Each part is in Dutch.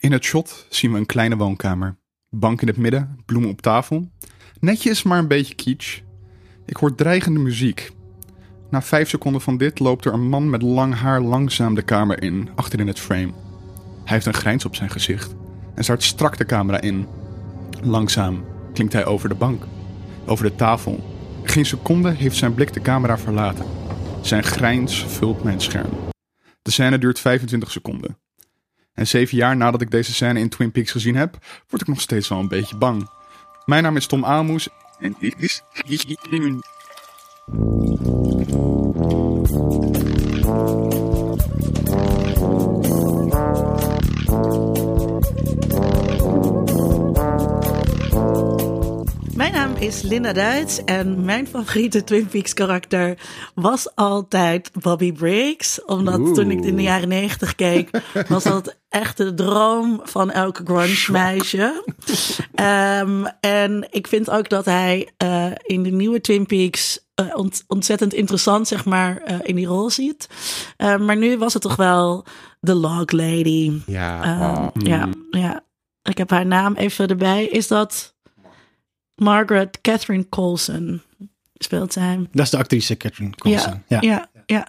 In het shot zien we een kleine woonkamer. Bank in het midden, bloemen op tafel. Netjes, maar een beetje kitsch. Ik hoor dreigende muziek. Na vijf seconden van dit loopt er een man met lang haar langzaam de kamer in, achterin het frame. Hij heeft een grijns op zijn gezicht en start strak de camera in. Langzaam klinkt hij over de bank, over de tafel. Geen seconde heeft zijn blik de camera verlaten. Zijn grijns vult mijn scherm. De scène duurt 25 seconden. En zeven jaar nadat ik deze scène in Twin Peaks gezien heb, word ik nog steeds wel een beetje bang. Mijn naam is Tom Aalmoes en dit is is Linda Duits en mijn favoriete Twin Peaks karakter was altijd Bobby Briggs. Omdat toen ik in de jaren negentig keek, was dat echt de droom van elke grunge meisje. Ehm, en ik vind ook dat hij uh, in de nieuwe Twin Peaks uh, ont ontzettend interessant, zeg maar, uh, in die rol ziet. maar nu was het toch wel de Log Lady. Ja, oh. ja, ja. Ik heb haar naam even erbij. Is dat Margaret Catherine Colson? Speelt zij? Dat is de actrice Catherine Colson. Ja, ja, ja. ja.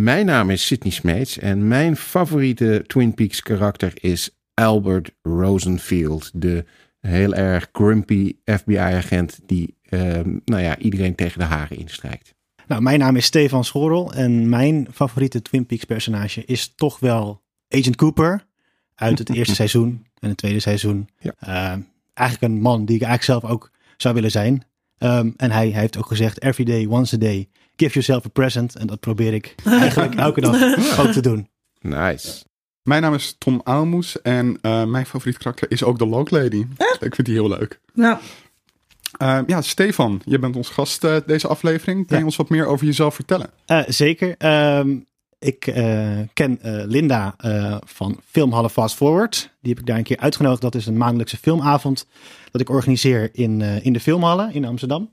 Mijn naam is Sidney Smeets en mijn favoriete Twin Peaks karakter is Albert Rosenfield. De heel erg grumpy FBI-agent die uh, nou ja, iedereen tegen de haren instrijkt. Nou, mijn naam is Stefan Schorel en mijn favoriete Twin Peaks personage is toch wel Agent Cooper uit het eerste seizoen en het tweede seizoen. Ja. Uh, eigenlijk een man die ik eigenlijk zelf ook zou willen zijn. Um, en hij, hij heeft ook gezegd, every day, once a day, give yourself a present. En dat probeer ik eigenlijk elke dag ook te doen. Nice. Mijn naam is Tom Aalmoes en uh, mijn favoriete karakter is ook de Log Lady. Ik vind die heel leuk. Nou. Uh, ja, Stefan, je bent ons gast uh, deze aflevering. Ja. je ons wat meer over jezelf vertellen? Uh, zeker. Um, ik uh, ken uh, Linda uh, van Filmhallen Fast Forward. Die heb ik daar een keer uitgenodigd. Dat is een maandelijkse filmavond dat ik organiseer in, in de Filmhallen in Amsterdam.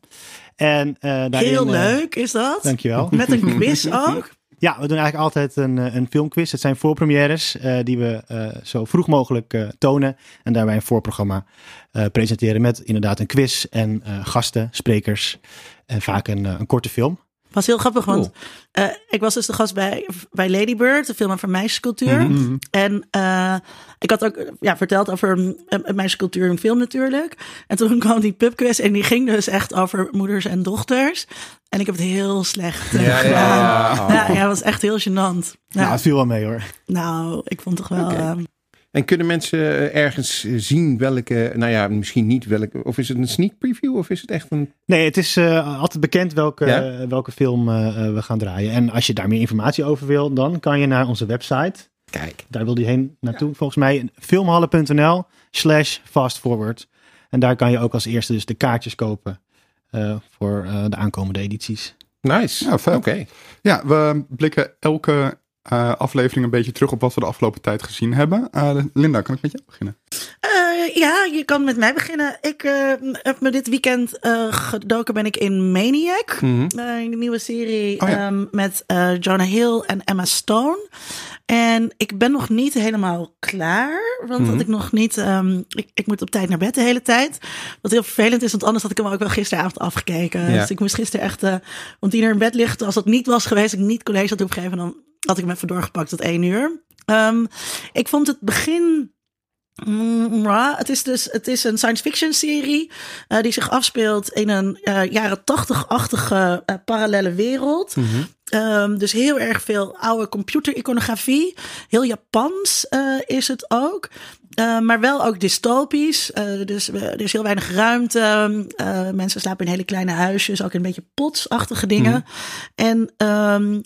En, daarin, Heel leuk is dat. Dankjewel. Met een quiz ook. Ja, we doen eigenlijk altijd een, een filmquiz. Het zijn voorpremières uh, die we uh, zo vroeg mogelijk uh, tonen. En daarbij een voorprogramma presenteren met inderdaad een quiz en gasten, sprekers. En vaak een, een korte film. Was heel grappig, want uh, ik was dus de gast bij, bij Lady Bird, de film over meisjescultuur. Mhm. Mm -hmm. En uh, ik had ook ja, verteld over uh, meisjescultuur in film natuurlijk. En toen kwam die pubquiz en die ging dus echt over moeders en dochters. En ik heb het heel slecht uh, ja, gedaan. Ja, ja, ja, ja, het was echt heel gênant. Ja, het viel wel mee hoor. Nou, ik vond toch wel... Okay. En kunnen mensen ergens zien welke, nou ja, misschien niet welke, of is het een sneak preview of is het echt een... Nee, het is uh, altijd bekend welke, ja? welke film uh, we gaan draaien. En als je daar meer informatie over wil, dan kan je naar onze website. Kijk. Daar wil die heen naartoe, ja. volgens mij filmhallen.nl slash fastforward. En daar kan je ook als eerste dus de kaartjes kopen uh, voor de aankomende edities. Nice, ja, oké. Okay. Ja, we blikken elke uh, aflevering een beetje terug op wat we de afgelopen tijd gezien hebben. Uh, Linda, kan ik met jou beginnen? Uh, ja, je kan met mij beginnen. Ik heb me dit weekend gedoken ben ik in Maniac. Mm -hmm. de nieuwe serie oh, ja. um, met Jonah Hill en Emma Stone. En ik ben nog niet helemaal klaar. Want mm -hmm. ik nog niet. Um, ik, ik, moet op tijd naar bed de hele tijd. Wat heel vervelend is, want anders had ik hem ook wel gisteravond afgekeken. Ja. Dus ik moest gisteren echt om tien uur in bed liggen. Als dat niet was geweest, ik niet college had opgegeven, dan had ik hem even doorgepakt tot één uur. Um, ik vond het begin. Het is dus het is een science fiction serie uh, die zich afspeelt in een uh, jaren tachtig-achtige uh, parallele wereld. Mhm. Mm -hmm. um, dus heel erg veel oude computericonografie. Heel Japans is het ook. Uh, maar wel ook dystopisch. Uh, dus er is heel weinig ruimte. Mensen slapen in hele kleine huisjes. Ook een beetje potsachtige dingen. Mm. En um,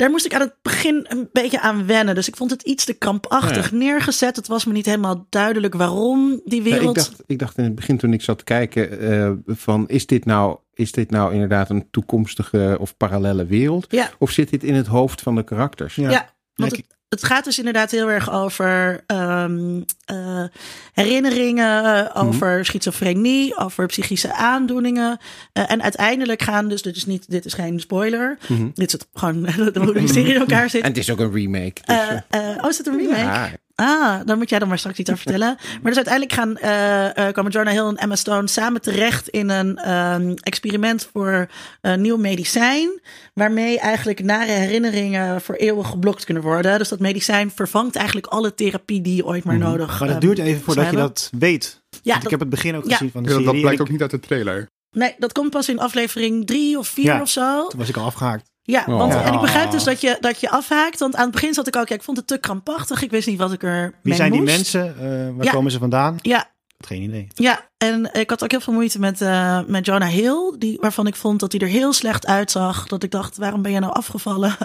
daar moest ik aan het begin een beetje aan wennen. Dus ik vond het iets te krampachtig ja. neergezet. Het was me niet helemaal duidelijk waarom die wereld... Ja, ik, dacht, ik dacht in het begin toen ik zat te kijken uh, van is dit nou... Is dit nou inderdaad een toekomstige of parallele wereld? Ja. Of zit dit in het hoofd van de karakters? Ja, ja want het, het, gaat dus inderdaad heel erg over um, uh, herinneringen, over mm -hmm. schizofrenie, over psychische aandoeningen. Uh, en uiteindelijk gaan dus, dit is, niet, dit is geen spoiler, mm -hmm. dit is het gewoon hoe de serie in elkaar zit. En het is ook een remake. Dus, uh, oh, is het een remake? Ja. Ah, dan moet jij dan maar straks iets over vertellen. Maar dus uiteindelijk gaan, eh eh, komen Jonah Hill en Emma Stone samen terecht in een ehm, experiment voor een nieuw medicijn. Waarmee eigenlijk nare herinneringen voor eeuwig geblokt kunnen worden. Dus dat medicijn vervangt eigenlijk alle therapie die je ooit maar nodig Mhm. Maar dat ehm, duurt even voordat je dat weet. Ja, Want ik heb het begin ook ja. gezien van de Ja, serie. dat blijkt ook niet uit de trailer. Nee, dat komt pas in aflevering drie of vier Ja. of zo. Toen was ik al afgehaakt. Ja, Oh. want, en ik begrijp Oh. dus dat je, dat je afhaakt. Want aan het begin zat ik ook, ja, ik vond het te krampachtig. Ik wist niet wat ik er Wie zijn die moest. mensen? Eh, waar Ja. komen ze vandaan? Ja, geen idee. ja, en ik had ook heel veel moeite met, eh, met Jonah Hill. Die, waarvan ik vond dat hij er heel slecht uitzag. Dat ik dacht, waarom ben je nou afgevallen?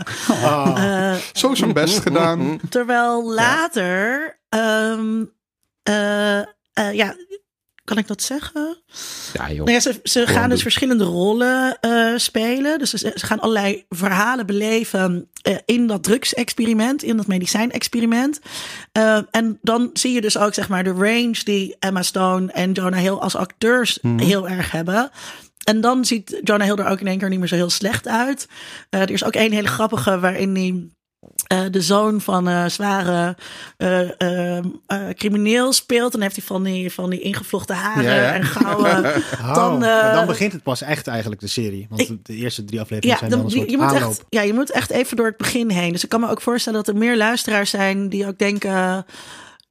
Ah. Eh, Zo zijn best gedaan. terwijl later, ehm, eh, eh, ja, kan ik dat zeggen? Ja, joh. Nou ja, ze, ze gaan doen. dus verschillende rollen eh, spelen. Dus ze, ze gaan allerlei verhalen beleven eh, in dat drugsexperiment, in dat medicijnexperiment. Eh, en dan zie je dus ook zeg maar de range die Emma Stone en Jonah Hill als acteurs heel erg hebben. En dan ziet Jonah Hill er ook in één keer niet meer zo heel slecht uit. Er is ook een hele grappige waarin hij eh, de zoon van een zware eh, eh, eh, crimineel speelt. Dan heeft hij van die, van die ingevlochten haren Ja, ja. en gouden. Oh, eh, dan begint het pas echt eigenlijk de serie. Want ik- de eerste drie afleveringen Ja, zijn dan dan, een je, soort je moet aanloop. echt, ja, je moet echt even door het begin heen. Dus ik kan me ook voorstellen dat er meer luisteraars zijn die ook denken.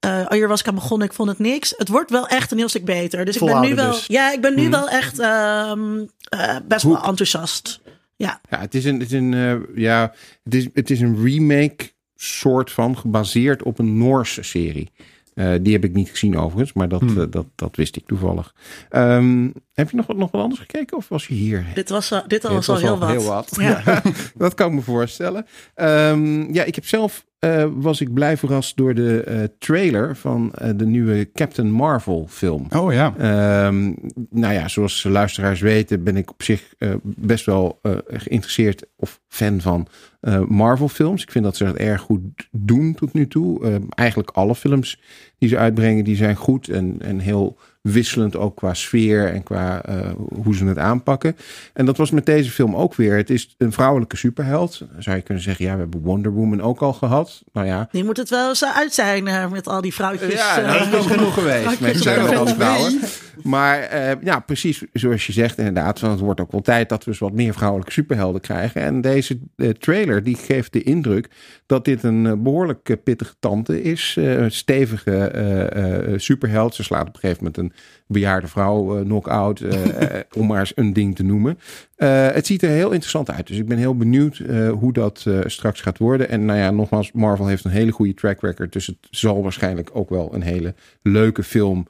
oh, hier was ik aan begonnen, ik vond het niks. Het wordt wel echt een heel stuk beter. Dus ik ben nu wel. dus. Ja, ik ben nu Mhm. wel echt ehm, eh, best Hoe- wel enthousiast. Ja, Ja, het is een, het is een, eh, ja, het is, het is een remake soort van gebaseerd op een Noorse serie. Eh, die heb ik niet gezien overigens, maar dat, Hmm. eh, dat, dat wist ik toevallig. Ehm, heb je nog, wat- nog wat anders gekeken of was je hier? dit was, al- dit Dit was al heel wat. Ja. Ja, dat kan ik me voorstellen. Ehm, ja, ik heb zelf eh, was ik blij verrast door de eh, trailer van eh, de nieuwe Captain Marvel film. Oh ja. Ehm, nou ja, zoals luisteraars weten, ben ik op zich best wel geïnteresseerd of fan van eh, Marvel-films. Ik vind dat ze het erg goed doen tot nu toe. Ehm, eigenlijk alle films die ze uitbrengen, die zijn goed en, en heel wisselend ook qua sfeer en qua eh, hoe ze het aanpakken. En dat was met deze film ook weer. Het is een vrouwelijke superheld. Zou je kunnen zeggen, ja, we hebben Wonder Woman ook al gehad. Nou ja, Die moet het wel zo uit zijn eh, met al die vrouwtjes. ja, eh, dat is wel genoeg geweest. Er zijn er zoveel al vrouwen. Maar ja, precies zoals je zegt inderdaad. Want het wordt ook wel tijd dat we eens wat meer vrouwelijke superhelden krijgen. En deze trailer die geeft de indruk dat dit een eh, behoorlijk eh, pittige tante is. Een stevige superheld. Ze slaat op een gegeven moment een bejaarde vrouw eh, knock-out. eh, eh, om maar eens een ding te noemen. Het ziet er heel interessant uit. Dus ik ben heel benieuwd hoe dat straks gaat worden. En nou ja, nogmaals, Marvel heeft een hele goede track record. Dus het zal waarschijnlijk ook wel een hele leuke film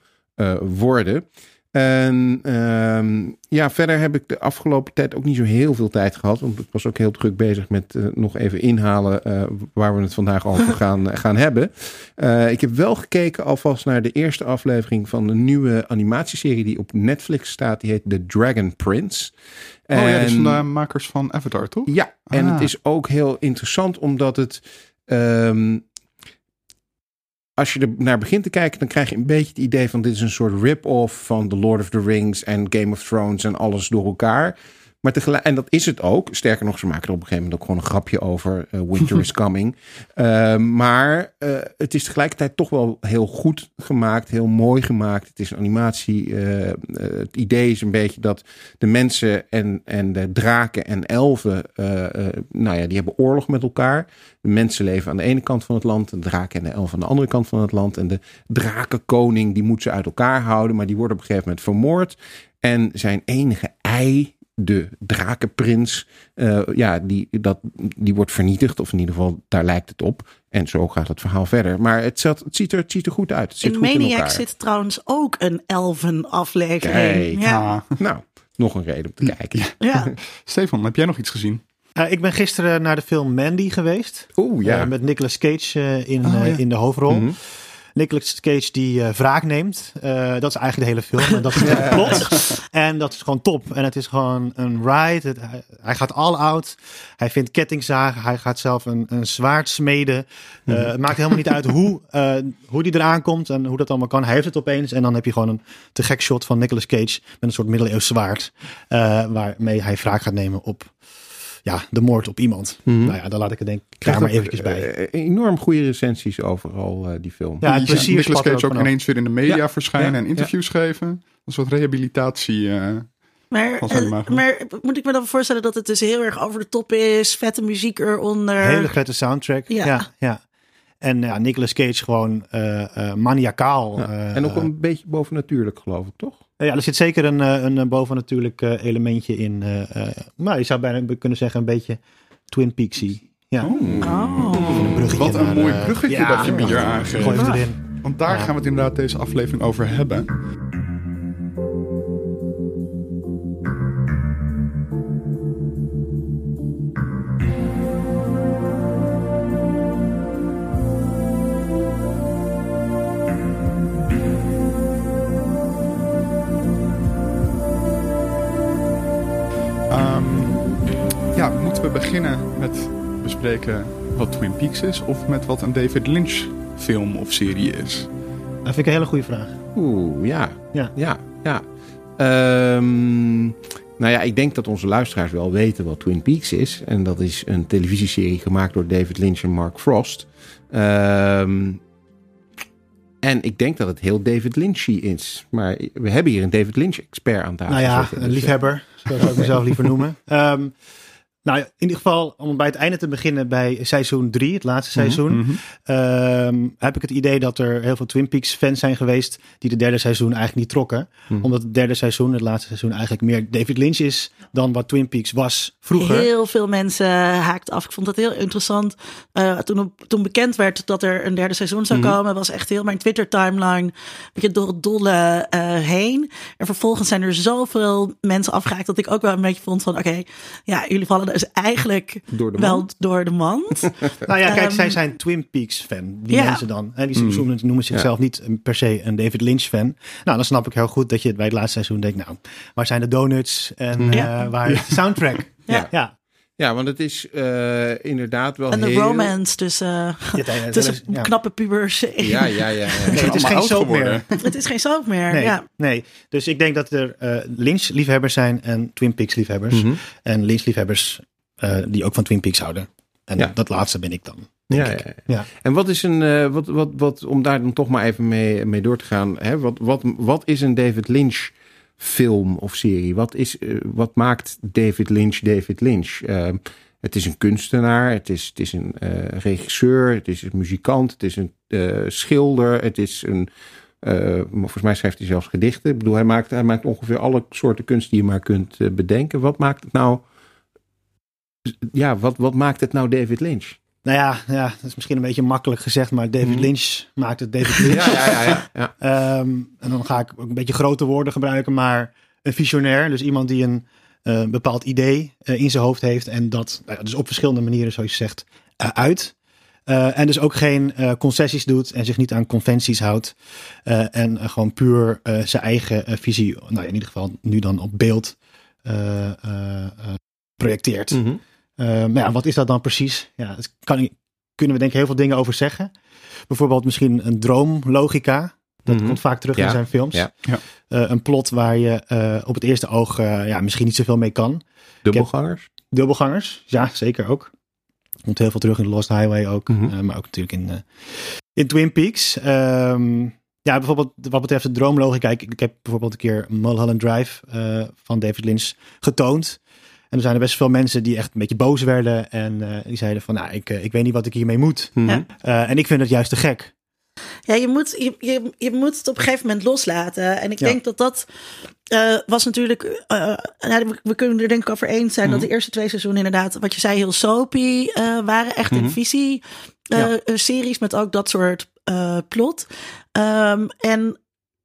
worden. En ehm, ja, verder heb ik de afgelopen tijd ook niet zo heel veel tijd gehad. Want ik was ook heel druk bezig met eh, nog even inhalen eh, waar we het vandaag over gaan, gaan hebben. Eh, ik heb wel gekeken alvast naar de eerste aflevering van een nieuwe animatieserie die op Netflix staat. Die heet The Dragon Prince. Oh ja, dat is van de makers van Avatar, toch? ja, en Ah. het is ook heel interessant omdat het. ehm, als je er naar begint te kijken, dan krijg je een beetje het idee van dit is een soort rip-off van The Lord of the Rings en Game of Thrones en alles door elkaar. Maar tegelijk, en dat is het ook. Sterker nog, ze maken er op een gegeven moment ook gewoon een grapje over. eh, Winter is coming. Eh, maar eh, het is tegelijkertijd toch wel heel goed gemaakt. Heel mooi gemaakt. Het is een animatie. eh, het idee is een beetje dat de mensen en, en de draken en elfen. nou ja, die hebben oorlog met elkaar. De mensen leven aan de ene kant van het land. De draken en de elfen aan de andere kant van het land. En de drakenkoning die moet ze uit elkaar houden. Maar die wordt op een gegeven moment vermoord. En zijn enige ei, de drakenprins, eh, ja, die, dat, die wordt vernietigd. Of in ieder geval, daar lijkt het op. En zo gaat het verhaal verder. Maar het, zat, het, ziet, er, het ziet er goed uit. Het zit In goed in Maniac zit trouwens ook een elfen-aflevering. Kijk. Ja. Ah. Nou, nog een reden om te kijken. Ja. Stefan, heb jij nog iets gezien? Eh, ik ben gisteren naar de film Mandy geweest. Oeh, ja. Eh, met Nicolas Cage in, Oh, ja. in de hoofdrol. Mhm. Nicolas Cage die eh, wraak neemt. Eh, dat is eigenlijk de hele film. En dat is het plot. En dat is gewoon top. En het is gewoon een ride. Het- hij, hij gaat all out. Hij vindt kettingzagen. Hij gaat zelf een, een zwaard smeden. Eh, Het maakt helemaal niet uit hoe, hoe die eraan komt en hoe dat allemaal kan. Hij heeft het opeens. En dan heb je gewoon een te gek shot van Nicolas Cage met een soort middeleeuws zwaard. waarmee hij wraak gaat nemen op ja, de moord op iemand. Mhm. Nou ja, dan laat ik het denk ik Krijgt daar maar eventjes bij. eh, enorm goede recensies overal, eh, die film. Ja, het plezier Nicolas Cage ook ineens weer in de media Ja, verschijnen ja, en interviews geven. Een soort rehabilitatie. eh, Maar, eh, maar moet ik me dan voorstellen dat het dus heel erg over de top is? Vette muziek eronder. Hele vette soundtrack. Ja. Ja, ja. En ja, Nicolas Cage gewoon eh eh maniacaal. Ja. eh, en ook een beetje bovennatuurlijk, geloof ik, toch? Ja, er zit zeker een, eh, een, eh, bovennatuurlijk eh, elementje in. eh, eh, maar je zou bijna kunnen zeggen een beetje Twin Peaksy. Ja, oh. Oh. een Wat een mooi bruggetje dat je me hier aangeeft. Want daar Ja. gaan we het inderdaad deze aflevering over hebben. Beginnen met bespreken wat Twin Peaks is of met wat een David Lynch film of serie is? Dat vind ik een hele goede vraag. Oeh, ja. Ja. Ja, ja. Ehm, nou ja, ik denk dat onze luisteraars wel weten wat Twin Peaks is. En dat is een televisieserie gemaakt door David Lynch en Mark Frost. Ehm, en ik denk dat het heel David Lynchy is. Maar we hebben hier een David Lynch-expert aan tafel Nou ja, zitten, een dus, liefhebber, zo zou ik mezelf liever noemen. Ehm, nou, in ieder geval, om bij het einde te beginnen bij seizoen 3, het laatste seizoen, Mhm. ehm, heb ik het idee dat er heel veel Twin Peaks fans zijn geweest die de derde seizoen eigenlijk niet trokken. Mhm. Omdat het derde seizoen, het laatste seizoen, eigenlijk meer David Lynch is dan wat Twin Peaks was vroeger. Heel veel mensen haakten af. Ik vond dat heel interessant. Eh, toen, toen bekend werd dat er een derde seizoen zou Mhm. komen, was echt heel mijn Twitter-timeline een beetje door het dolle eh, heen. En vervolgens zijn er zoveel mensen afgehaakt dat ik ook wel een beetje vond van: oké, ja, jullie vallen dus eigenlijk Door de wel door de mand. Nou ja, kijk, zij zijn Twin Peaks fan, die ja. mensen dan. Hè, die noemen, noemen zichzelf niet een- per se een David Lynch fan. Nou, dan snap ik heel goed dat je bij het laatste seizoen denkt, nou, waar zijn de donuts en Ja. eh, waar is de soundtrack? Ja. Ja. Want het is eh, inderdaad wel En de heel... romance tussen, Ja, tussen ja. knappe pubers. Ja, ja, ja. ja. Nee, zijn het is geen soap meer. Het is geen soap meer. Nee, Ja. nee, dus ik denk dat er eh Lynch-liefhebbers zijn en Twin Peaks-liefhebbers. Mhm. En Lynch-liefhebbers eh, die ook van Twin Peaks houden. En Ja. dat laatste ben ik dan. Ja, denk ja, ik. ja. Ja. En wat is een, eh, wat, wat, wat, om daar dan toch maar even mee, mee door te gaan. Hè? Wat, wat, wat is een David Lynch film of serie? Wat, is, eh, wat maakt David Lynch David Lynch? Eh, het is een kunstenaar, het is, het is een eh, regisseur, het is een muzikant, het is een eh, schilder, het is een. volgens mij schrijft hij zelfs gedichten. Ik bedoel, hij maakt, hij maakt ongeveer alle soorten kunst die je maar kunt bedenken. Wat maakt het nou. Ja, wat, wat maakt het nou David Lynch? Nou ja, ja, dat is misschien een beetje makkelijk gezegd, maar David Mhm. Lynch maakt het David Lynch. Ja, ja, ja. ja, ja. Ehm, en dan ga ik ook een beetje grote woorden gebruiken, maar een visionair. Dus iemand die een eh, bepaald idee eh, in zijn hoofd heeft en dat nou dus op verschillende manieren, zoals je zegt, uit. Eh, en dus ook geen concessies doet en zich niet aan conventies houdt. En gewoon puur zijn eigen visie, nou in ieder geval nu dan op beeld, projecteert. Mhm. Maar ja, wat is dat dan precies? Ja, daar kan, kunnen we denk ik heel veel dingen over zeggen. Bijvoorbeeld misschien een droomlogica. Dat Mhm. komt vaak terug Ja, in zijn films. ja. Ja. Uh, een plot waar je uh, op het eerste oog uh, ja, misschien niet zoveel mee kan. Dubbelgangers? Dubbelgangers, ja, zeker ook. Komt heel veel terug in The Lost Highway ook. Mhm. Uh, maar ook natuurlijk in, in Twin Peaks. Um, ja, bijvoorbeeld wat betreft de droomlogica. Ik, ik heb bijvoorbeeld een keer Mulholland Drive uh, van David Lynch getoond. En er zijn er best veel mensen die echt een beetje boos werden. En uh, die zeiden van, nou, ik, ik weet niet wat ik hiermee moet. Mhm. Uh, en ik vind het juist te gek. Ja, je moet, je, je, je moet het op een gegeven moment loslaten. En ik ja. denk dat dat uh, was natuurlijk. Uh, nou, we kunnen er denk ik over eens zijn mm -hmm. dat de eerste twee seizoenen inderdaad, wat je zei, heel soapy uh, waren. Echt mm -hmm. in visie ja. series met ook dat soort plot. Um, en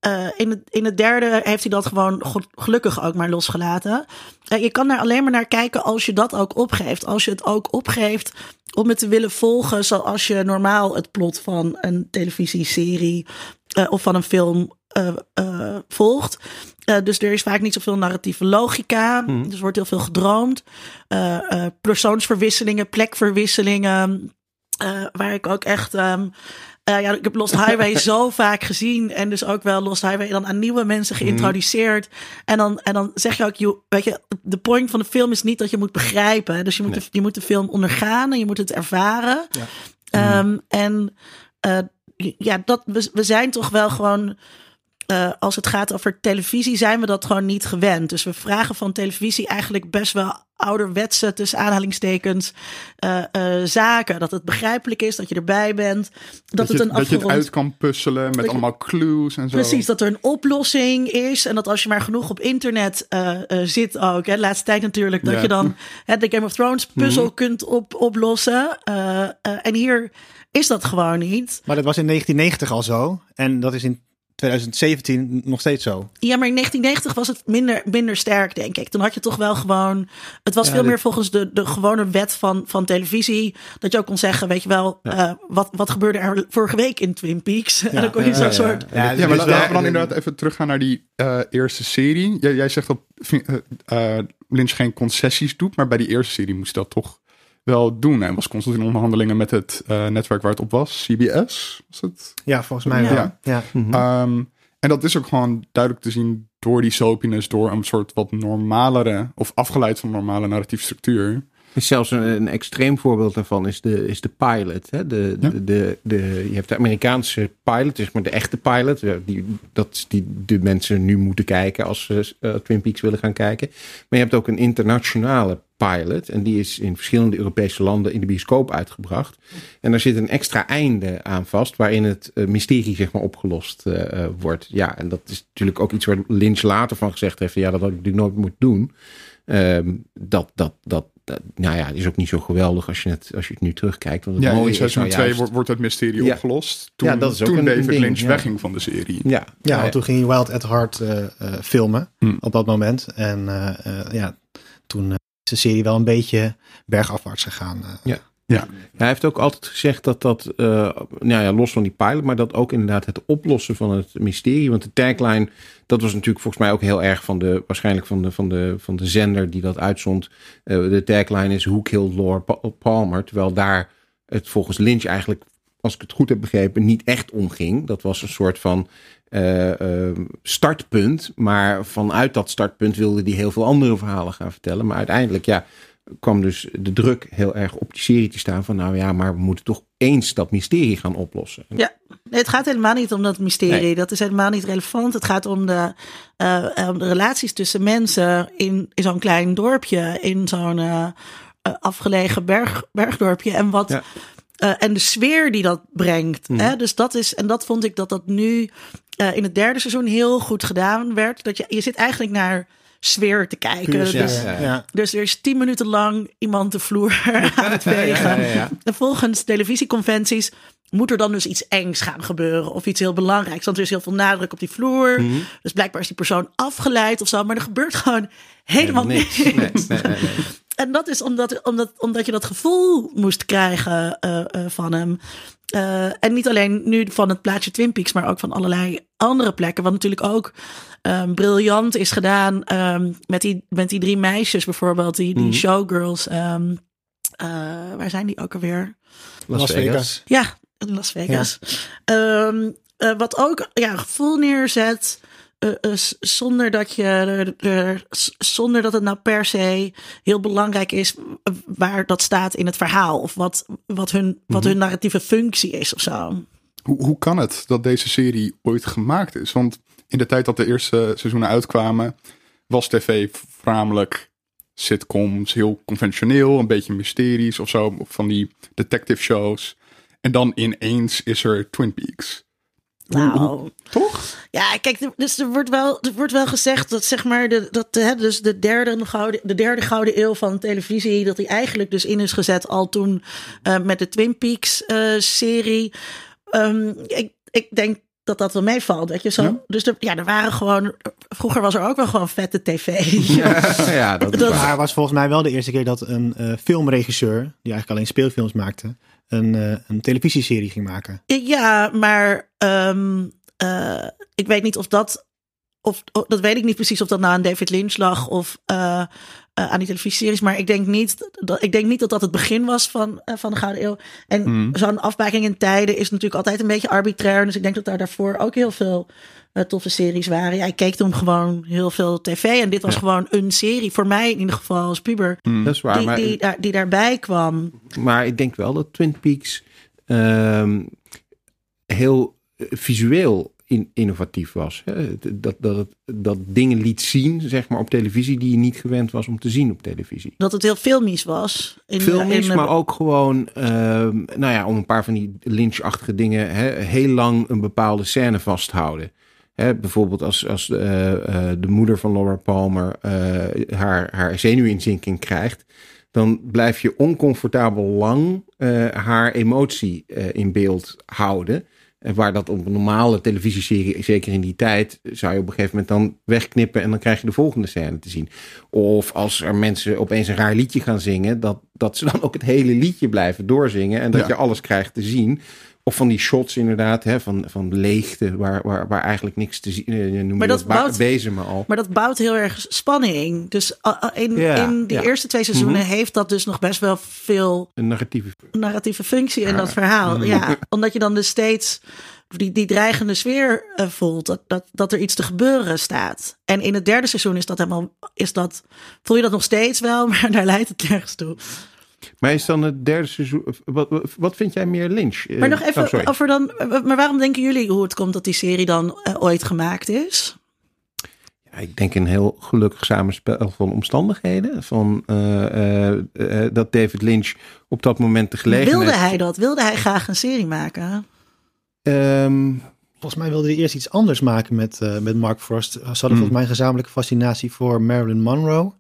uh, in, het, in het derde heeft hij dat gewoon gelukkig ook maar losgelaten. Uh, je kan daar alleen maar naar kijken als je dat ook opgeeft. Als je het ook opgeeft om het te willen volgen zoals je normaal het plot van een televisieserie uh, of van een film volgt. dus er is vaak niet zoveel narratieve logica. Mhm. Mm. Dus er wordt heel veel gedroomd. persoonsverwisselingen, plekverwisselingen. waar ik ook echt... Um, eh, ja, ik heb Lost Highway zo vaak gezien. En dus ook wel Lost Highway dan aan nieuwe mensen Mhm. geïntroduceerd. En, dan, en dan zeg je ook, joh, weet je, de point van de film is niet dat je moet begrijpen. Dus je moet, de, je moet de film ondergaan en je moet het ervaren. Ja. Ehm, en eh, ja, dat, we, we zijn toch wel gewoon. Eh, als het gaat over televisie, zijn we dat gewoon niet gewend. Dus we vragen van televisie eigenlijk best wel ouderwetse, tussen aanhalingstekens, eh, eh, zaken. Dat het begrijpelijk is, dat je erbij bent. Dat, het een dat je het afgerond uit kan puzzelen met je- allemaal clues en zo. Precies, dat er een oplossing is. En dat als je maar genoeg op internet eh, eh, zit ook. Hè, de laatste tijd natuurlijk. Dat Ja. je dan hè, de Game of Thrones puzzel kunt op, oplossen. Eh, eh, en hier is dat gewoon niet. Maar dat was in 1990 al zo. En dat is in 2017 nog steeds zo. Ja, maar in 1990 was het minder, minder sterk, denk ik. Toen had je toch wel gewoon... Het was veel meer volgens de, de gewone wet van, van televisie. Dat je ook kon zeggen, weet je wel... eh, wat, wat gebeurde er vorige week in Twin Peaks? en dan kon je zo'n soort... ja. Maar dus laten we dan inderdaad even teruggaan naar die eh, eerste serie. Jij, zegt dat eh, eh, Lynch geen concessies doet, maar bij die eerste serie moest dat toch wel doen. Hij was constant in onderhandelingen met het eh, netwerk waar het op was, CBS. Was het? Ja, volgens mij Ja. Ja. Ehm, en dat is ook gewoon duidelijk te zien door die soapiness, door een soort wat normalere, of afgeleid van normale narratieve structuur. Zelfs een, een extreem voorbeeld daarvan is de, is de pilot. Hè? De, Ja. de, de, de, je hebt de Amerikaanse pilot, zeg maar de echte pilot. Die, dat is die de mensen nu moeten kijken als ze eh, Twin Peaks willen gaan kijken. Maar je hebt ook een internationale pilot. En die is in verschillende Europese landen in de bioscoop uitgebracht. En daar zit een extra einde aan vast, waarin het eh, mysterie zeg maar opgelost eh, wordt. Ja, en dat is natuurlijk ook iets waar Lynch later van gezegd heeft. Ja, dat had ik natuurlijk nooit moeten doen. Ehm, dat, dat, dat, dat, nou ja, is ook niet zo geweldig als je het, als je het nu terugkijkt. Want het Ja, mooie in is seizoen nou 2 juist- wordt, wordt het mysterie Ja. opgelost. Toen, Ja, dat is ook toen een David ding, Lynch ja. wegging van de serie. Ja, Ja, want toen ging hij Wild at Heart eh, eh, filmen Hmm. op dat moment. En eh, eh, ja, toen eh, is de serie wel een beetje bergafwaarts gegaan. Eh. Hij heeft ook altijd gezegd dat dat, eh, nou ja, los van die pilot, maar dat ook inderdaad het oplossen van het mysterie. Want de tagline, dat was natuurlijk volgens mij ook heel erg van de, waarschijnlijk van de, van de, van de zender die dat uitzond. Eh, de tagline is Who Killed Laura Pa- Palmer? Terwijl daar het volgens Lynch eigenlijk, als ik het goed heb begrepen, niet echt om ging. Dat was een soort van eh, startpunt. Maar vanuit dat startpunt wilde hij heel veel andere verhalen gaan vertellen. Maar uiteindelijk, ja, kwam dus de druk heel erg op die serie te staan van nou ja, maar we moeten toch eens dat mysterie gaan oplossen. Ja, nee, het gaat helemaal niet om dat mysterie. Nee. Dat is helemaal niet relevant. Het gaat om de, eh, de relaties tussen mensen in, in zo'n klein dorpje, in zo'n eh, eh, afgelegen berg, bergdorpje. En wat. Ja. en de sfeer die dat brengt. Mhm. Hè? Dus dat is, en dat vond ik dat dat nu in het derde seizoen heel goed gedaan werd. Dat je, je zit eigenlijk naar sfeer te kijken. Puur Dus, ja, ja. ja. dus er is tien minuten lang iemand de vloer aan het vegen. Ja, ja, ja. En volgens televisieconventies moet er dan dus iets engs gaan gebeuren. Of iets heel belangrijks. Want er is heel veel nadruk op die vloer. Mhm. Dus blijkbaar is die persoon afgeleid of zo. Maar er gebeurt gewoon helemaal niks. Nee, nee, nee, nee. En dat is omdat, omdat, omdat je dat gevoel moest krijgen eh, eh, van hem. Eh, en niet alleen nu van het plaatje Twin Peaks, maar ook van allerlei andere plekken. Wat natuurlijk ook ehm, briljant is gedaan ehm, met, die, met die drie meisjes bijvoorbeeld. Die, die Mhm. showgirls. ehm, eh, waar zijn die ook alweer? Las, Vegas. Ja, in Las Vegas. Ehm, eh, wat ook ja, een gevoel neerzet. Eh, eh, zonder dat je er, er- zonder dat het nou per se heel belangrijk is waar dat staat in het verhaal of wat, wat, hun, wat hun narratieve functie is of zo. Hoe, hoe kan het dat deze serie ooit gemaakt is? Want in de tijd dat de eerste seizoenen uitkwamen, was tv voornamelijk sitcoms, heel conventioneel, een beetje mysteries of zo, van die detective shows. En dan ineens is er Twin Peaks. Nou, toch? Ja, kijk, er- dus er wordt wel, er wordt wel gezegd dat zeg maar de, dat hè, dus de derde gouden, de derde gouden eeuw van televisie, dat die eigenlijk dus in is gezet al toen eh, met de Twin Peaks eh, serie. Ehm, ik, ik denk dat dat wel meevalt, weet je zo. Ja. Dus er, ja, er waren gewoon, vroeger was er ook wel gewoon vette tv. Ja, ja, dat was volgens mij wel de eerste keer dat een eh, filmregisseur, die eigenlijk alleen speelfilms maakte, een, eh, een televisieserie ging maken. Ja, maar ehm, eh, ik weet niet of dat. Of, of- dat weet ik niet precies of dat nou aan David Lynch lag. Of, eh, aan die televisieseries. Maar ik denk niet dat, ik denk niet dat dat het begin was van, uh, van de Gouden Eeuw. En Mm. zo'n afbaking in tijden is natuurlijk altijd een beetje arbitrair. Dus ik denk dat daar daarvoor ook heel veel uh, toffe series waren. Ja, ik keek toen gewoon heel veel tv. En dit was Ja. gewoon een serie. Voor mij in ieder geval als puber. Mm. Dat is waar. die, maar, die, daar- die daarbij kwam. maar ik denk wel dat Twin Peaks ehm, heel eh, visueel in, innovatief was. Hè? Dat, dat, het, dat dingen liet zien, zeg maar, op televisie die je niet gewend was om te zien op televisie. Dat het heel filmisch was. In, Filmisch, in- maar ook gewoon, ehm, nou ja, om een paar van die lynchachtige dingen, hè, heel lang een bepaalde scène vasthouden. Hè, bijvoorbeeld als, als eh, eh, de moeder van Laura Palmer eh, haar, haar zenuwinzinking krijgt, dan blijf je oncomfortabel lang eh, haar emotie eh, in beeld houden. En waar dat op een normale televisieserie, zeker in die tijd, zou je op een gegeven moment dan wegknippen en dan krijg je de volgende scène te zien. Of als er mensen opeens een raar liedje gaan zingen, dat, dat ze dan ook het hele liedje blijven doorzingen en dat Ja. je alles krijgt te zien. Of van die shots inderdaad, hè, van, van leegte, waar, waar, waar eigenlijk niks te zien is. Noem Maar dat bouwt- al. Maar dat bouwt heel erg spanning. Dus uh, uh, in, Ja, in die ja. eerste twee seizoenen Mhm. heeft dat dus nog best wel veel Een narratieve. narratieve functie in Ja. dat verhaal. Mhm. Ja, omdat je dan dus steeds die, die dreigende sfeer eh, voelt. Dat, dat, dat er iets te gebeuren staat. En in het derde seizoen is dat helemaal. Is dat, voel je dat nog steeds wel, maar daar leidt het nergens toe. Maar is dan het derde seizoen. Wat, wat, vind jij meer lynch? Eh, Maar nog oh, even sorry. over dan. Maar waarom denken jullie hoe het komt dat die serie dan eh, ooit gemaakt is? Ja, ik denk een heel gelukkig samenspel van omstandigheden. Van, eh, dat David Lynch op dat moment de gelegenheid... Wilde hij dat? Wilde hij graag een serie maken? Ehm, Volgens mij wilde hij eerst iets anders maken met, met Mark Frost. Ze hadden Hmm. volgens mij een gezamenlijke fascinatie voor Marilyn Monroe.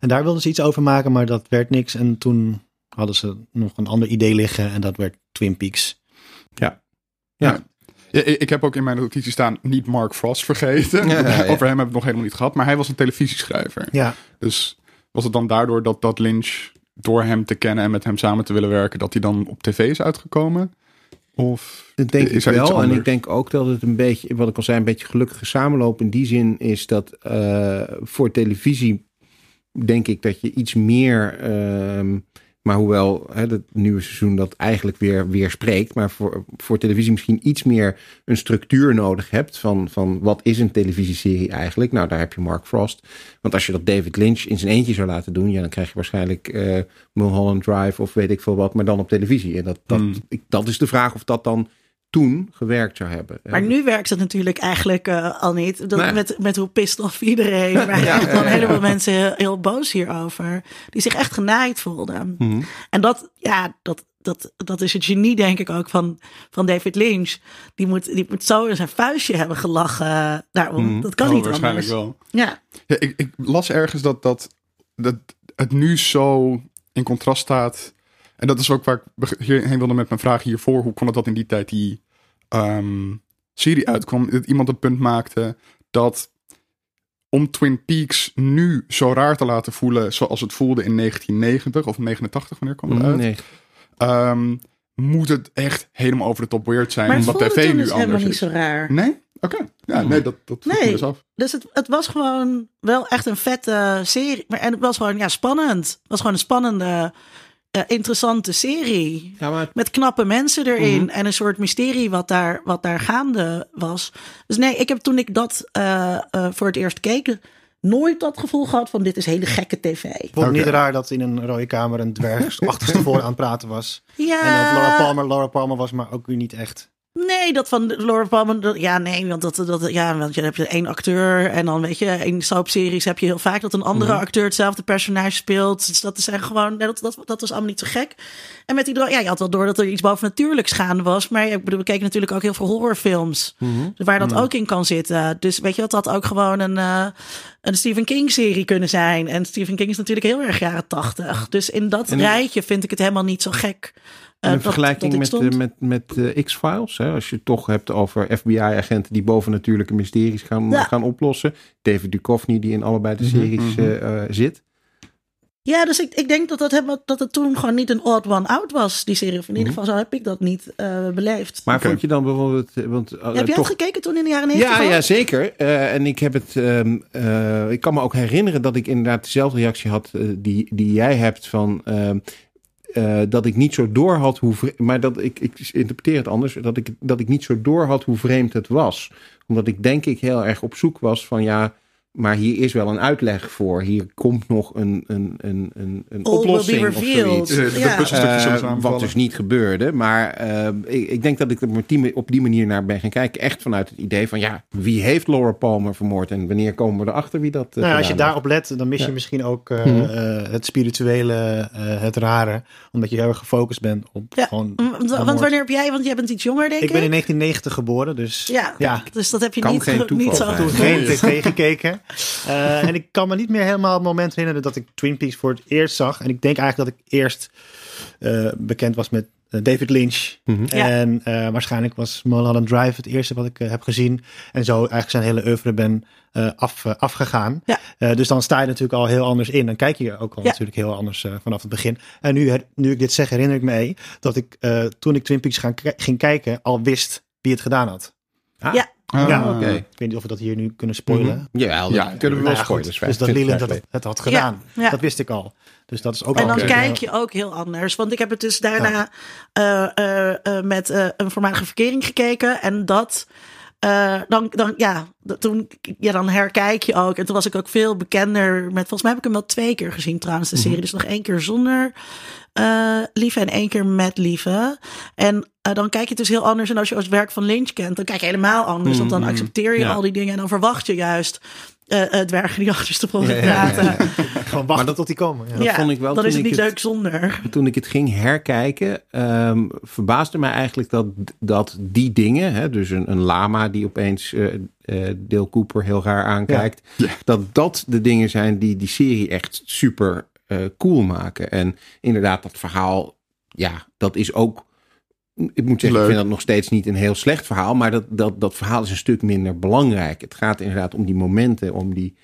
En daar wilden ze iets over maken, maar dat werd niks. En toen hadden ze nog een ander idee liggen en dat werd Twin Peaks. ja. Ja, ik, ik heb ook in mijn notitie staan niet Mark Frost vergeten. Ja, ja, ja. Over hem hebben we het nog helemaal niet gehad. Maar hij was een televisieschrijver. Ja, Dus was het dan daardoor dat, dat Lynch, door hem te kennen en met hem samen te willen werken, dat hij dan op tv is uitgekomen? Of Dat denk is ik wel. En ik denk ook dat het een beetje, wat ik al zei, een beetje gelukkige samenloop in die zin is dat eh, voor televisie denk ik dat je iets meer, ehm, maar hoewel hè, het nieuwe seizoen dat eigenlijk weer, weer spreekt, maar voor, voor televisie misschien iets meer een structuur nodig hebt van, van wat is een televisieserie eigenlijk? Nou, daar heb je Mark Frost. Want als je dat David Lynch in zijn eentje zou laten doen, ja, dan krijg je waarschijnlijk eh Mulholland Drive of weet ik veel wat, maar dan op televisie. En dat, dat, Hmm. ik, dat is de vraag of dat dan toen gewerkt zou hebben. Maar nu werkt het natuurlijk eigenlijk eh, al niet. Dat, Nee. met, met hoe pissed off iedereen. Maar Ja, echt ja, helemaal mensen heel, heel boos hierover. Die zich echt genaaid voelden. Mhm. En dat, ja, dat, dat, dat is het genie denk ik ook van, van David Lynch. Die moet, die moet zo in zijn vuistje hebben gelachen daarom. Mhm. Dat kan Oh, niet waarschijnlijk anders. wel. Ja, Ja, ik, ik las ergens dat, dat, dat het nu zo in contrast staat. En dat is ook waar ik hierheen wilde met mijn vraag hiervoor. Hoe kon het dat in die tijd die ehm, serie uitkwam? Dat iemand het punt maakte dat om Twin Peaks nu zo raar te laten voelen zoals het voelde in 1990 of 89, wanneer kwam het uit? Nee. Ehm, moet het echt helemaal over de top weird zijn, maar het omdat voelde tv nu dus helemaal anders niet is? zo raar. Nee? Oké. Ja, nee, dat, dat Nee. dus af. Dus het, het was gewoon wel echt een vette serie. Maar, en het was gewoon ja, spannend. Het was gewoon een spannende, eh, interessante serie. Ja, maar Met knappe mensen erin. Mhm. En een soort mysterie wat daar, wat daar gaande was. Dus nee, ik heb toen ik dat eh, eh, voor het eerst keek... nooit dat gevoel gehad van dit is hele gekke tv. ik vond niet raar dat in een rode kamer een dwerg achterstevoren aan het praten was. Ja, En dat Laura Palmer Laura Palmer was, maar ook weer niet echt. Nee, dat van Laura Palmer. Ja, nee, want dat, dat, ja, want je hebt één acteur en dan weet je, in soapseries heb je heel vaak dat een andere Mhm. acteur hetzelfde personage speelt. Dus dat zijn gewoon, dat, dat, dat was allemaal niet zo gek. En met die, ja, je had wel door dat er iets bovennatuurlijks gaande was, maar ik bedoel, we keken natuurlijk ook heel veel horrorfilms Mhm. waar dat ook in kan zitten. Dus weet je, dat had ook gewoon een, eh, een Stephen King serie kunnen zijn. En Stephen King is natuurlijk heel erg jaren tachtig. Dus in dat En- rijtje vind ik het helemaal niet zo gek. Eh, in dat- vergelijking dat dit met, eh, met, met eh, X-Files, hè, als je het toch hebt over FBI-agenten die bovennatuurlijke mysteries gaan, Ja. gaan oplossen. David Duchovny die in allebei de Mhm, series mhm. eh, eh, zit. Ja, dus ik, ik denk dat, dat, het, dat het toen gewoon niet een odd one out was, die serie. Of in ieder Mhm. geval zo heb ik dat niet eh, beleefd. Maar vond je dan bijvoorbeeld... eh, Want, eh, heb jij toch, het gekeken toen in de jaren negentig? Ja, al? ja, zeker. Eh, en ik heb het. ehm, eh, ik kan me ook herinneren dat ik inderdaad dezelfde reactie had eh, die, die jij hebt van. Eh, dat ik niet zo door had hoe vre- maar dat ik, ik interpreteer het anders, dat ik, dat ik niet zo door had hoe vreemd het was. Omdat ik denk ik heel erg op zoek was van ja, maar hier is wel een uitleg voor. Hier komt nog een, een, een, een, een oplossing of zoiets. Eh, Ja. wat dus niet gebeurde. Maar eh, ik, ik denk dat ik er op die, op die manier naar ben gaan kijken. Echt vanuit het idee van ja, wie heeft Laura Palmer vermoord? En wanneer komen we erachter wie dat eh, Nou, als je daarop let, dan mis je Ja. misschien ook eh, Mhm. het spirituele, eh, het rare. Omdat je heel erg gefocust bent op Ja, gewoon... Want, wanneer heb jij, want jij bent iets jonger, denk ik. Ik ben in 1990 geboren, dus Ja, ja. dus dat heb je Kan niet, geen niet zo geen tv gekeken. Eh, en ik kan me niet meer helemaal het moment herinneren dat ik Twin Peaks voor het eerst zag. En ik denk eigenlijk dat ik eerst eh, bekend was met eh, David Lynch. Mhm. En eh, waarschijnlijk was Mulholland Drive het eerste wat ik heb gezien. En zo eigenlijk zijn hele oeuvre ben eh, af, afgegaan. Ja. Eh, dus dan sta je natuurlijk al heel anders in. Dan kijk je ook al Ja. natuurlijk heel anders vanaf het begin. En nu, her- nu ik dit zeg, herinner ik me mee dat ik eh, toen ik Twin Peaks gaan, ging kijken al wist wie het gedaan had. Ah, Ja. Ah, Ja, oké. Ik weet niet of we dat hier nu kunnen spoilen. Mhm. Jawel, Ja, dat- kunnen we wel nou ja, Dus, dat is dat 25 Leland jaar het, had gedaan. Ja. Dat wist ik al. Dus dat is ook En dan kijk je ook heel anders. Want ik heb het dus daarna eh, eh, eh, met eh, een voormalige verkering gekeken. En dat. eh, dan, dan, ja, dat- toen, ja, dan herkijk je ook. En toen was ik ook veel bekender met. Volgens mij heb ik hem wel twee keer gezien trouwens, de serie. Dus nog één keer zonder eh, lieve en één keer met lieve. En eh, dan kijk je het dus heel anders. En als je het werk van Lynch kent, dan kijk je helemaal anders. Want dan Mhm. accepteer je Ja. al die dingen. En dan verwacht je juist eh het dwergen die achter de Ja, ja, ja. praten. Gewoon wachten tot die komen. Ja. dat vond ik wel dan toen is het niet het- leuk zonder. toen ik het ging herkijken, ehm, verbaasde mij eigenlijk dat, dat die dingen, hè, dus een, een lama die opeens eh eh, Dale Cooper heel raar aankijkt, Ja. dat dat de dingen zijn die die serie echt super eh, cool maken. En inderdaad, dat verhaal, ja, dat is ook. Ik moet zeggen, Leuk. ik vind dat nog steeds niet een heel slecht verhaal, maar dat, dat, dat verhaal is een stuk minder belangrijk. Het gaat inderdaad om die momenten, om die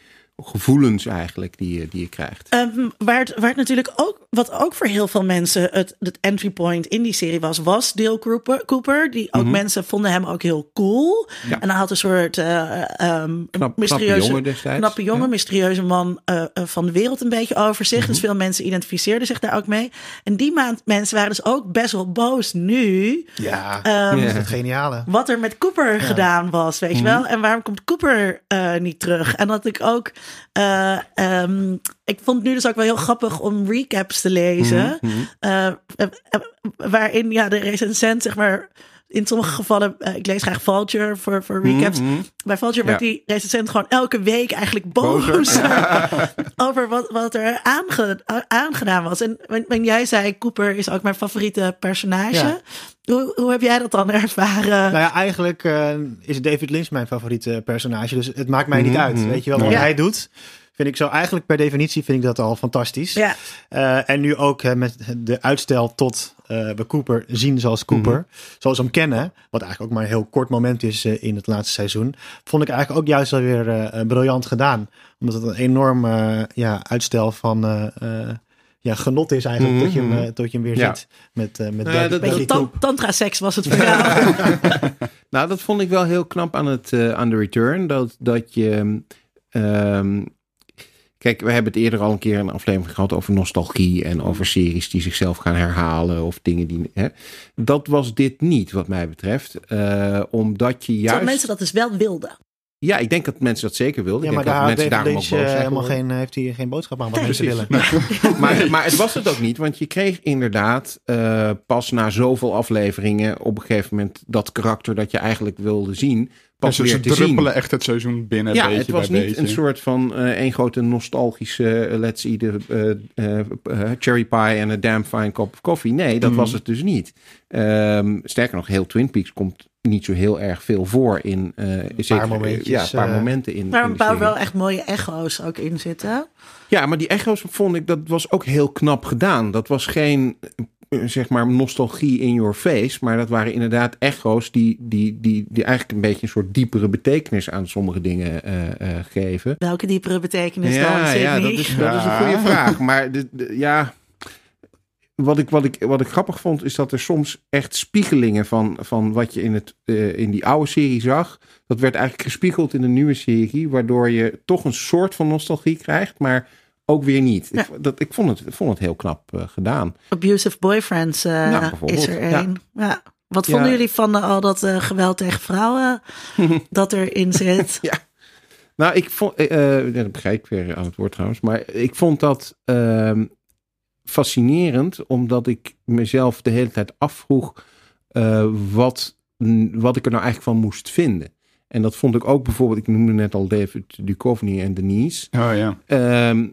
gevoelens eigenlijk die, je- die je krijgt. Ehm, waar, het, waar het natuurlijk ook, wat ook voor heel veel mensen het, het entry point in die serie was, was Dale Cooper. Cooper die ook mensen vonden hem ook heel cool. Mhm. Ja. En hij had een soort eh, ehm, Knap, mysterieuze, knappe jongen knappe jongen, Ja. mysterieuze man eh, eh, van de wereld een beetje over zich. Mhm. Dus veel mensen identificeerden zich daar ook mee. En die maand mensen waren dus ook best wel boos nu. Ja, ehm, dat is het geniale. wat er met Cooper gedaan was, weet Mhm. je wel. En waarom komt Cooper eh, niet terug? En dat ik ook... eh, ehm, ik vond nu dus ook wel heel grappig om recaps te lezen. Mhm. eh, eh, eh, waarin ja, de recensent, zeg maar... In sommige gevallen, eh, ik lees graag Vulture voor, voor recaps. Mhm. Bij Vulture werd Ja. die recensent gewoon elke week eigenlijk boos over wat, wat er aange, aangedaan was. En wan- wanneer jij zei, Cooper is ook mijn favoriete personage. Ja. Hoe, hoe heb jij dat dan ervaren? Nou ja, eigenlijk eh, is David Lynch mijn favoriete personage. Dus het maakt mij niet Mhm, uit. Weet je wel, wat Ja. hij doet. Vind ik zo eigenlijk per definitie vind ik dat al fantastisch. Ja, Eh, en nu ook hè, met de uitstel tot eh, we Cooper zien zoals Cooper. Zoals we hem kennen. Wat eigenlijk ook maar een heel kort moment is eh, in het laatste seizoen. Vond ik eigenlijk ook juist alweer eh, briljant gedaan. Omdat het een enorm ja, uitstel van eh, eh, ja, genot is eigenlijk. Mhm, tot, je hem, mhm. eh, tot je hem weer Ja. ziet. Met, eh met Bradley- dat- tan- tantra-seks was het voor jou. Nou, dat vond ik wel heel knap aan, het, eh, aan de return. Dat, dat je. ehm, kijk, we hebben het eerder al een keer een aflevering gehad over nostalgie en over series die zichzelf gaan herhalen of dingen die. Hè. Dat was dit niet, wat mij betreft. Eh, omdat je Terwijl juist. mensen dat dus wel wilden. Ja, ik denk dat mensen dat zeker wilden. Ja, ik maar denk daar mensen daarom ook boos eh, zijn helemaal geen, heeft hij geen boodschap aan wat Nee, mensen willen. Maar, maar het was het ook niet, want je kreeg inderdaad eh, pas na zoveel afleveringen op een gegeven moment dat karakter dat je eigenlijk wilde zien, pas ze, weer ze te zien. druppelen echt het seizoen binnen. Ja, beetje het was bij niet beetje. een soort van eh één grote nostalgische eh, let's eat a eh, cherry pie en a damn fine cup of coffee. Nee, dat Mhm. was het dus niet. Ehm, sterker nog, heel Twin Peaks komt niet zo heel erg veel voor in eh zeker, momentjes, ja, een paar momenten in. Maar een paar wel echt mooie echo's ook in zitten. Ja, maar die echo's vond ik, dat was ook heel knap gedaan. Dat was geen zeg maar nostalgie in your face. Maar dat waren inderdaad echo's die, die, die, die eigenlijk een beetje een soort diepere betekenis aan sommige dingen uh, uh, geven. Welke diepere betekenis ja, dan? Ja, dat is, dat is een goede vraag. Maar de, de, ja, wat ik, wat, ik, wat ik grappig vond, is dat er soms echt spiegelingen van, van wat je in, het, uh, in die oude serie zag. Dat werd eigenlijk gespiegeld in de nieuwe serie, waardoor je toch een soort van nostalgie krijgt, maar ook weer niet. Ja. Ik, dat, ik, vond het, ik vond het heel knap uh, gedaan. Abusive Boyfriends uh, nou, is er een. Ja. ja. Wat vonden jullie van al dat geweld tegen vrouwen dat erin zit? ja. Nou, ik vond, dat begrijp ik weer aan het woord trouwens, maar ik vond dat ehm, fascinerend, omdat ik mezelf de hele tijd afvroeg uh, wat, wat ik er nou eigenlijk van moest vinden. En dat vond ik ook bijvoorbeeld, ik noemde net al David Duchovny en Denise. Oh ja. Uh,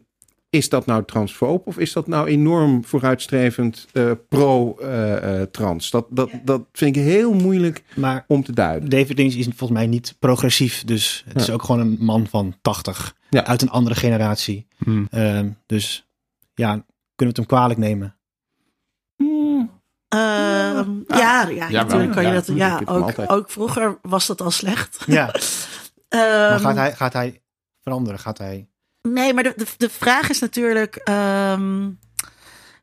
is dat nou transfoob of is dat nou enorm vooruitstrevend uh, pro-trans? Uh, dat, dat, dat vind ik heel moeilijk maar om te duiden. David Lynch is volgens mij niet progressief. Dus het ja. is ook gewoon een man van 80. Ja. Uit een andere generatie. Hmm. Uh, dus ja, kunnen we het hem kwalijk nemen? Hmm. ja, ja, ja, natuurlijk kan je dat. Ja, ook, ook vroeger was dat al slecht. Ja. Ehm, maar gaat hij, gaat hij veranderen? Gaat hij... Nee, maar de, de, de vraag is natuurlijk. Um,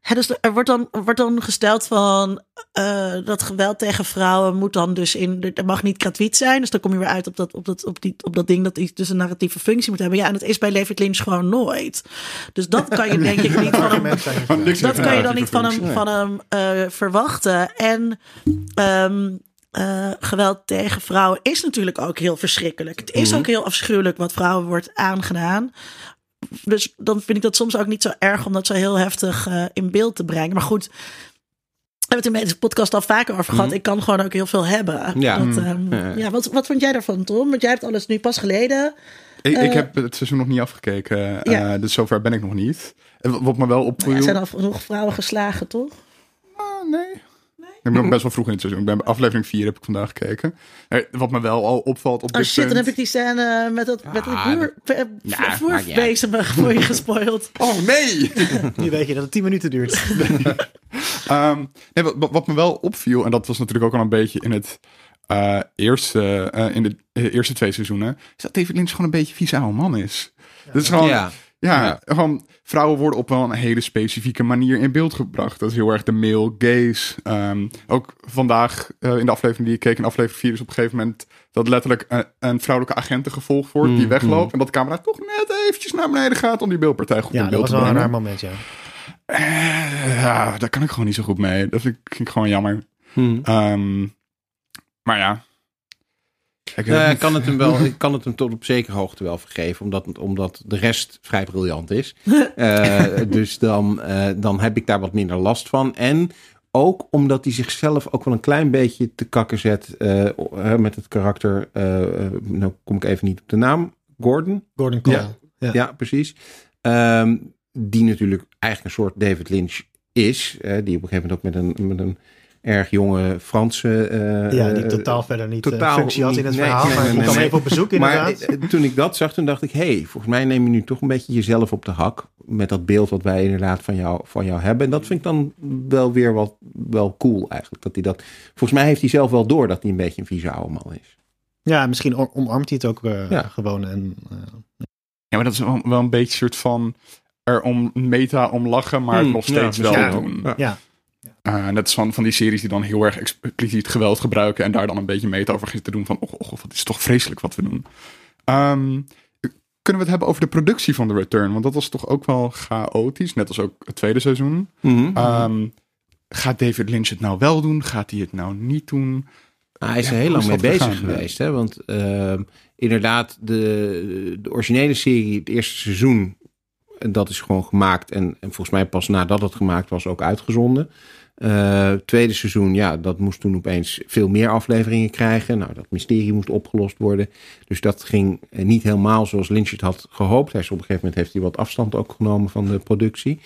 hè, dus er wordt dan, wordt dan gesteld van. Uh, dat geweld tegen vrouwen moet dan dus in. Er mag niet gratuit zijn. Dus dan kom je weer uit op dat, op dat, op die, op dat ding dat iets dus een narratieve functie moet hebben. Ja, en dat is bij David Lynch gewoon nooit. Dus dat kan je denk ik niet van hem. dat kan je dan niet van hem, van hem uh, verwachten. En. Um, uh, geweld tegen vrouwen is natuurlijk ook heel verschrikkelijk. Het is Mhm. ook heel afschuwelijk wat vrouwen wordt aangedaan. Dus dan vind ik dat soms ook niet zo erg om dat zo heel heftig uh, in beeld te brengen. Maar goed, we hebben het in deze podcast al vaker over gehad. Ik kan gewoon ook heel veel hebben. Mhm. Ja. Dat, um, Ja. ja. wat, wat vond jij daarvan, Tom? Want jij hebt alles nu pas geleden. Ik, ik Eh, heb het seizoen nog niet afgekeken, Ja. eh, dus zover ben ik nog niet. En wat- me wel opviel... er zijn al genoeg vrouwen geslagen, toch? Ah, nee. Ik ben nog best wel vroeg in het seizoen. Ik ben aflevering 4 heb ik vandaag gekeken. Eh, Wat me wel al opvalt op Oh dit shit, dan punt... heb ik die scène met dat, met Ah, die boer, Ja, voor je gespoild. Oh nee! Nu weet je dat het 10 minuten duurt. Ehm, nee, wat, me wel opviel, en dat was natuurlijk ook al een beetje in het eh, eerste, eh, in de eh, eerste twee seizoenen, is dat David Lynch gewoon een beetje vies oude man is. Dat is gewoon, ja, Ja. Ja. gewoon, vrouwen worden op wel een hele specifieke manier in beeld gebracht. Dat is heel erg de male gaze. Ehm, ook vandaag eh, in de aflevering die ik keek, in aflevering 4 is op een gegeven moment dat letterlijk een, een vrouwelijke agent gevolgd wordt die Mm, wegloopt. En dat de camera toch net eventjes naar beneden gaat om die beeldpartij goed Ja, in dat beeld was te wel een brengen. raar moment, ja. Eh, ja, daar kan ik gewoon niet zo goed mee. Dat vind ik, vind ik gewoon jammer. Hm. Ehm, maar ja. Ik, Eh, kan het hem wel, ik kan het hem tot op zekere hoogte wel vergeven, omdat, omdat de rest vrij briljant is. Eh, dus dan, eh, dan heb ik daar wat minder last van. En ook omdat hij zichzelf ook wel een klein beetje te kakken zet met het karakter. nou kom ik even niet op de naam. Gordon. Gordon Cole. Ja. Ja. Ja, precies. Ehm, die natuurlijk eigenlijk een soort David Lynch is. die op een gegeven moment ook met een, met een erg jonge Franse. eh, Ja, die eh, totaal verder niet totaal totaal functie had in het nee, verhaal. nee, maar nee, ik kwam nee. even op bezoek inderdaad. eh, toen ik dat zag, toen dacht ik... hé, hey, volgens mij neem je nu toch een beetje jezelf op de hak... met dat beeld wat wij inderdaad van jou, van jou hebben. En dat vind ik dan wel weer wat, wel cool eigenlijk. Dat hij dat, volgens mij heeft hij zelf wel door dat hij een beetje een vieze oude man is. Ja, misschien om- omarmt hij het ook eh, Ja. gewoon. En, eh, ja, maar dat is wel, wel een beetje een soort van er om meta om lachen, maar het Hmm, nog steeds ja, wel ja. doen. Ja. Eh, net als van, van die series die dan heel erg expliciet geweld gebruiken en daar dan een beetje meta over te doen van, oh, oh, wat is toch vreselijk wat we doen. Ehm, kunnen we het hebben over de productie van The Return? Want dat was toch ook wel chaotisch, net als ook het tweede seizoen. Mhm. Ehm, gaat David Lynch het nou wel doen? Gaat hij het nou niet doen? Nou, hij is Ja, er heel lang mee bezig gegaan? geweest. Hè? Want ehm, inderdaad, de, de originele serie, het eerste seizoen, dat is gewoon gemaakt. En, en volgens mij pas nadat het gemaakt was ook uitgezonden. Eh, tweede seizoen, ja, dat moest toen opeens veel meer afleveringen krijgen. Nou, dat mysterie moest opgelost worden. Dus dat ging eh, niet helemaal zoals Lynch het had gehoopt. Hij is op een gegeven moment heeft hij wat afstand ook genomen van de productie.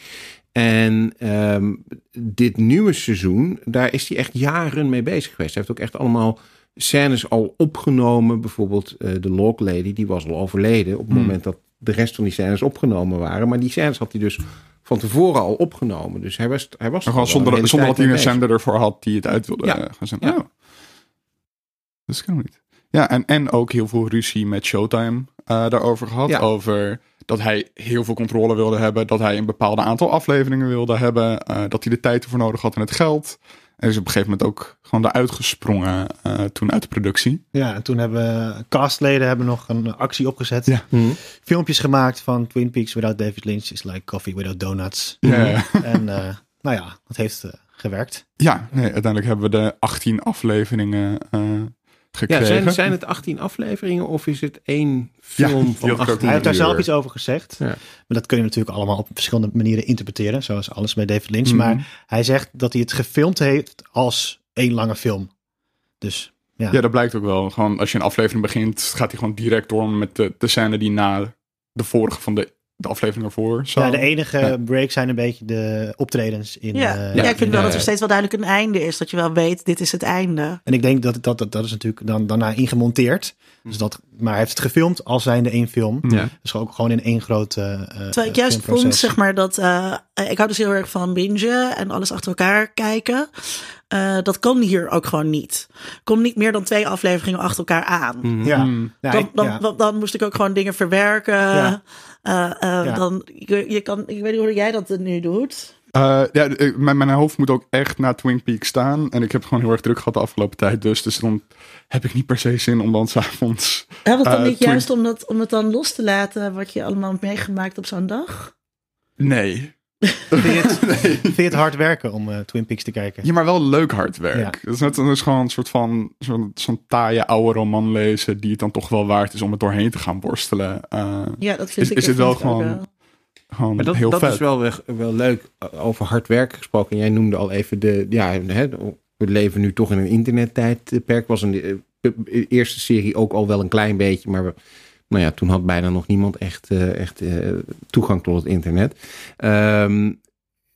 En ehm, dit nieuwe seizoen, daar is hij echt jaren mee bezig geweest. Hij heeft ook echt allemaal scènes al opgenomen. Bijvoorbeeld eh, de Log Lady, die was al overleden op het Hmm. moment dat de rest van die scènes opgenomen waren. Maar die scènes had hij dus van tevoren al opgenomen. Dus hij was, hij was er zonder, zonder dat hij een zender ervoor had die het uit wilde Ja. eh, gaan zenden. Ja. Oh. Dat kan niet. Ja, en, en ook heel veel ruzie met Showtime eh, daarover gehad. Ja. Over dat hij heel veel controle wilde hebben. Dat hij een bepaald aantal afleveringen wilde hebben. eh, dat hij de tijd ervoor nodig had en het geld. En is op een gegeven moment ook gewoon eruit gesprongen eh, toen uit de productie. Ja, en toen hebben castleden hebben nog een actie opgezet. Ja. Mhm. Filmpjes gemaakt van Twin Peaks without David Lynch is like coffee without donuts. Ja, ja. en eh, nou ja, dat heeft eh, gewerkt. Ja, nee, uiteindelijk hebben we de 18 afleveringen Ja, zijn, zijn het 18 afleveringen of is het één film van had ik ook 18 Hij heeft daar zelf iets over gezegd. Ja. Maar dat kun je natuurlijk allemaal op verschillende manieren interpreteren. Zoals alles bij David Lynch. Mhm. Maar hij zegt dat hij het gefilmd heeft als één lange film. Dus ja. Ja, dat blijkt ook wel. Gewoon als je een aflevering begint, gaat hij gewoon direct door met de, de scène die na de vorige van de, de aflevering ervoor zat. Ja, de enige Ja. break zijn een beetje de optredens in. Ja, eh, ja, ik vind wel dat er steeds wel duidelijk een einde is. Dat je wel weet, dit is het einde. En ik denk dat dat, dat, dat is natuurlijk dan daarna ingemonteerd. Dus dat, maar hij heeft het gefilmd als zijnde één film. Ja. Dus ook gewoon in één grote. eh, Terwijl ik juist filmproces. vond, zeg maar, dat... eh, ik hou dus heel erg van bingen en alles achter elkaar kijken. Eh, dat kan hier ook gewoon niet. Komt niet meer dan twee afleveringen achter elkaar aan. Ja, Mm. Dan, dan, dan, dan moest ik ook gewoon dingen verwerken. Ja. Eh, eh, Ja. dan, je, je kan, ik weet niet hoe jij dat nu doet. Eh, ja, mijn, mijn hoofd moet ook echt naar Twin Peaks staan. En ik heb gewoon heel erg druk gehad de afgelopen tijd. Dus, dus dan heb ik niet per se zin om dan s'avonds... Had het dan niet Twin- juist om, dat, om het dan los te laten... wat je allemaal hebt meegemaakt op zo'n dag? Nee. Vind, je het, vind je het hard werken om eh, Twin Peaks te kijken? Ja, maar wel leuk hard werk. Ja. Dat, is net, dat is gewoon een soort van zo'n zo'n taaie oude roman lezen... die het dan toch wel waard is om het doorheen te gaan worstelen. Eh, Ja, dat vind Is- ik. is het wel ik ook gewoon- gewoon Maar dat, heel dat vet. is wel, wel, wel leuk. Over hard werken gesproken. Jij noemde al even de. Ja, hè, we leven nu toch in een internettijdperk. Was een eh, de eerste serie ook al wel een klein beetje. Maar we, nou ja, toen had bijna nog niemand echt, eh, echt eh, toegang tot het internet. Ehm,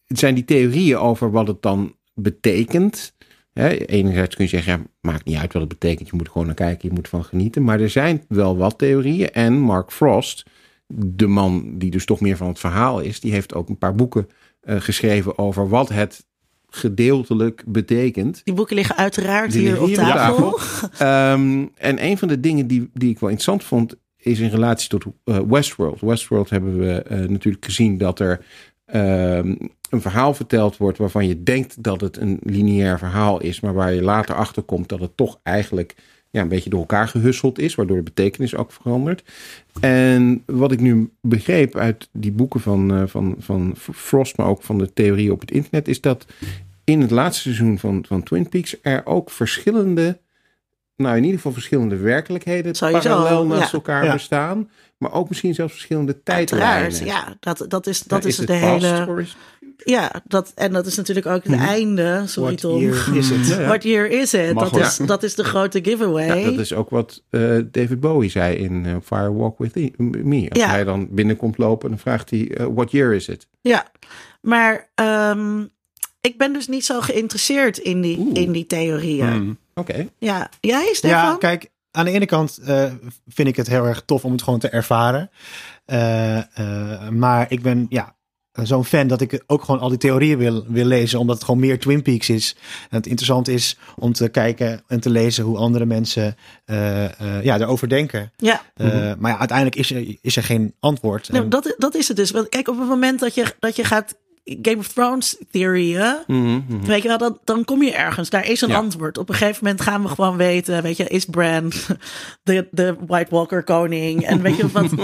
het zijn die theorieën over wat het dan betekent. Hè, enerzijds kun je zeggen, ja, maakt niet uit wat het betekent. Je moet gewoon naar kijken, je moet van genieten. Maar er zijn wel wat theorieën. En Mark Frost, de man die dus toch meer van het verhaal is, die heeft ook een paar boeken eh, geschreven over wat het gedeeltelijk betekent. Die boeken liggen uiteraard Die hier liggen op hier op tafel. Ehm, en een van de dingen die, die ik wel interessant vond, is in relatie tot eh, Westworld. Westworld hebben we eh, natuurlijk gezien dat er ehm, een verhaal verteld wordt waarvan je denkt dat het een lineair verhaal is, maar waar je later achter komt dat het toch eigenlijk ja, een beetje door elkaar gehusseld is, waardoor de betekenis ook verandert. En wat ik nu begreep uit die boeken van, eh, van, van Frost, maar ook van de theorie op het internet, is dat in het laatste seizoen van, van Twin Peaks er ook verschillende, nou in ieder geval verschillende werkelijkheden Sowieso, parallel naast ja. elkaar Ja. bestaan. Maar ook misschien zelfs verschillende Uiteraard, tijdlijnen. ja. Dat, dat is, dat Ja, is, het de hele... is- Ja, dat, en dat is natuurlijk ook het einde. Sorry What Tom. year is it? Ja. What year is it? Mag Dat is, dat is de grote giveaway. Ja, dat is ook wat eh, David Bowie zei in eh, Fire Walk With Me. Als Ja. hij dan binnenkomt lopen, dan vraagt hij, eh, what year is it? Ja, maar ehm, ik ben dus niet zo geïnteresseerd in die, Oeh. in die theorieën. Hmm. Oké. Ja, jij Stefan? Ja, kijk, aan de ene kant eh, vind ik het heel erg tof om het gewoon te ervaren. Eh, eh, maar ik ben ja, zo'n fan dat ik ook gewoon al die theorieën wil, wil lezen, omdat het gewoon meer Twin Peaks is. En het interessant is om te kijken en te lezen hoe andere mensen eh, eh, ja, erover denken. ja. Eh, Maar ja, uiteindelijk is er, is er geen antwoord. Nou, En- dat, dat is het dus. Want kijk, op het moment dat je, dat je gaat Game of Thrones theorieën, Mhm, mhm. weet je wel, dan, dan kom je ergens. Daar is een Ja. antwoord. Op een gegeven moment gaan we gewoon weten, weet je, is Bran de, de White Walker koning? En weet je wat,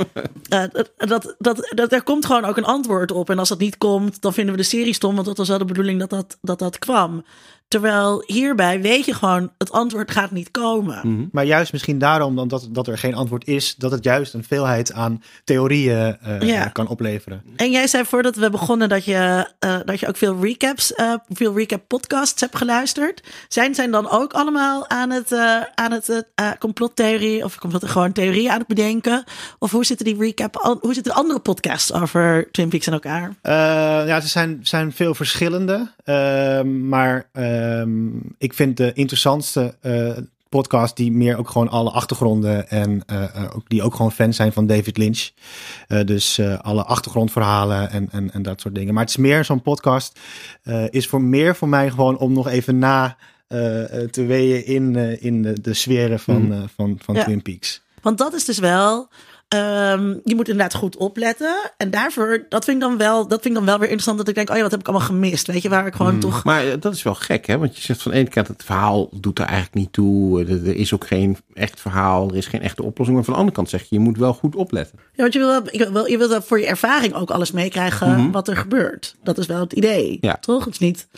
eh, dat, dat, dat, dat, er komt gewoon ook een antwoord op. En als dat niet komt, dan vinden we de serie stom, want dat was wel de bedoeling dat dat, dat, dat kwam. Terwijl hierbij weet je gewoon, het antwoord gaat niet komen. Mhm. Maar juist misschien daarom dan dat, dat er geen antwoord is, dat het juist een veelheid aan theorieën eh, Ja. kan opleveren. En jij zei voordat we begonnen dat je, eh, dat je ook veel recaps, eh, veel recap podcasts hebt geluisterd. Zijn zijn dan ook allemaal aan het, eh, aan het eh, complottheorie of complot, gewoon theorie aan het bedenken? Of hoe zitten die recap, al- hoe zitten de andere podcasts over Twin Peaks in elkaar? Eh, ja, er zijn, zijn veel verschillende. Ehm, maar ehm, ik vind de interessantste eh, podcast die meer ook gewoon alle achtergronden en uh, ook, die ook gewoon fans zijn van David Lynch. Uh, dus alle achtergrondverhalen en, en, en dat soort dingen. Maar het is meer zo'n podcast is voor meer voor mij gewoon om nog even na te weeën in, in de, de sferen van, mm. van, van ja. Twin Peaks. Want dat is dus wel Um, je moet inderdaad goed opletten. En daarvoor, dat vind ik dan wel, dat vind ik dan wel weer interessant. Dat ik denk, oh ja, wat heb ik allemaal gemist? Weet je, waar ik gewoon hmm. toch. Maar eh, dat is wel gek, hè? Want je zegt van de ene kant, het verhaal doet er eigenlijk niet toe. Er, is ook geen echt verhaal. Er is geen echte oplossing. Maar van de andere kant zeg je, je moet wel goed opletten. Ja, want je wil, wil, je wil voor je ervaring ook alles meekrijgen mhm. wat er gebeurt. Dat is wel het idee. Ja. Toch? Het is niet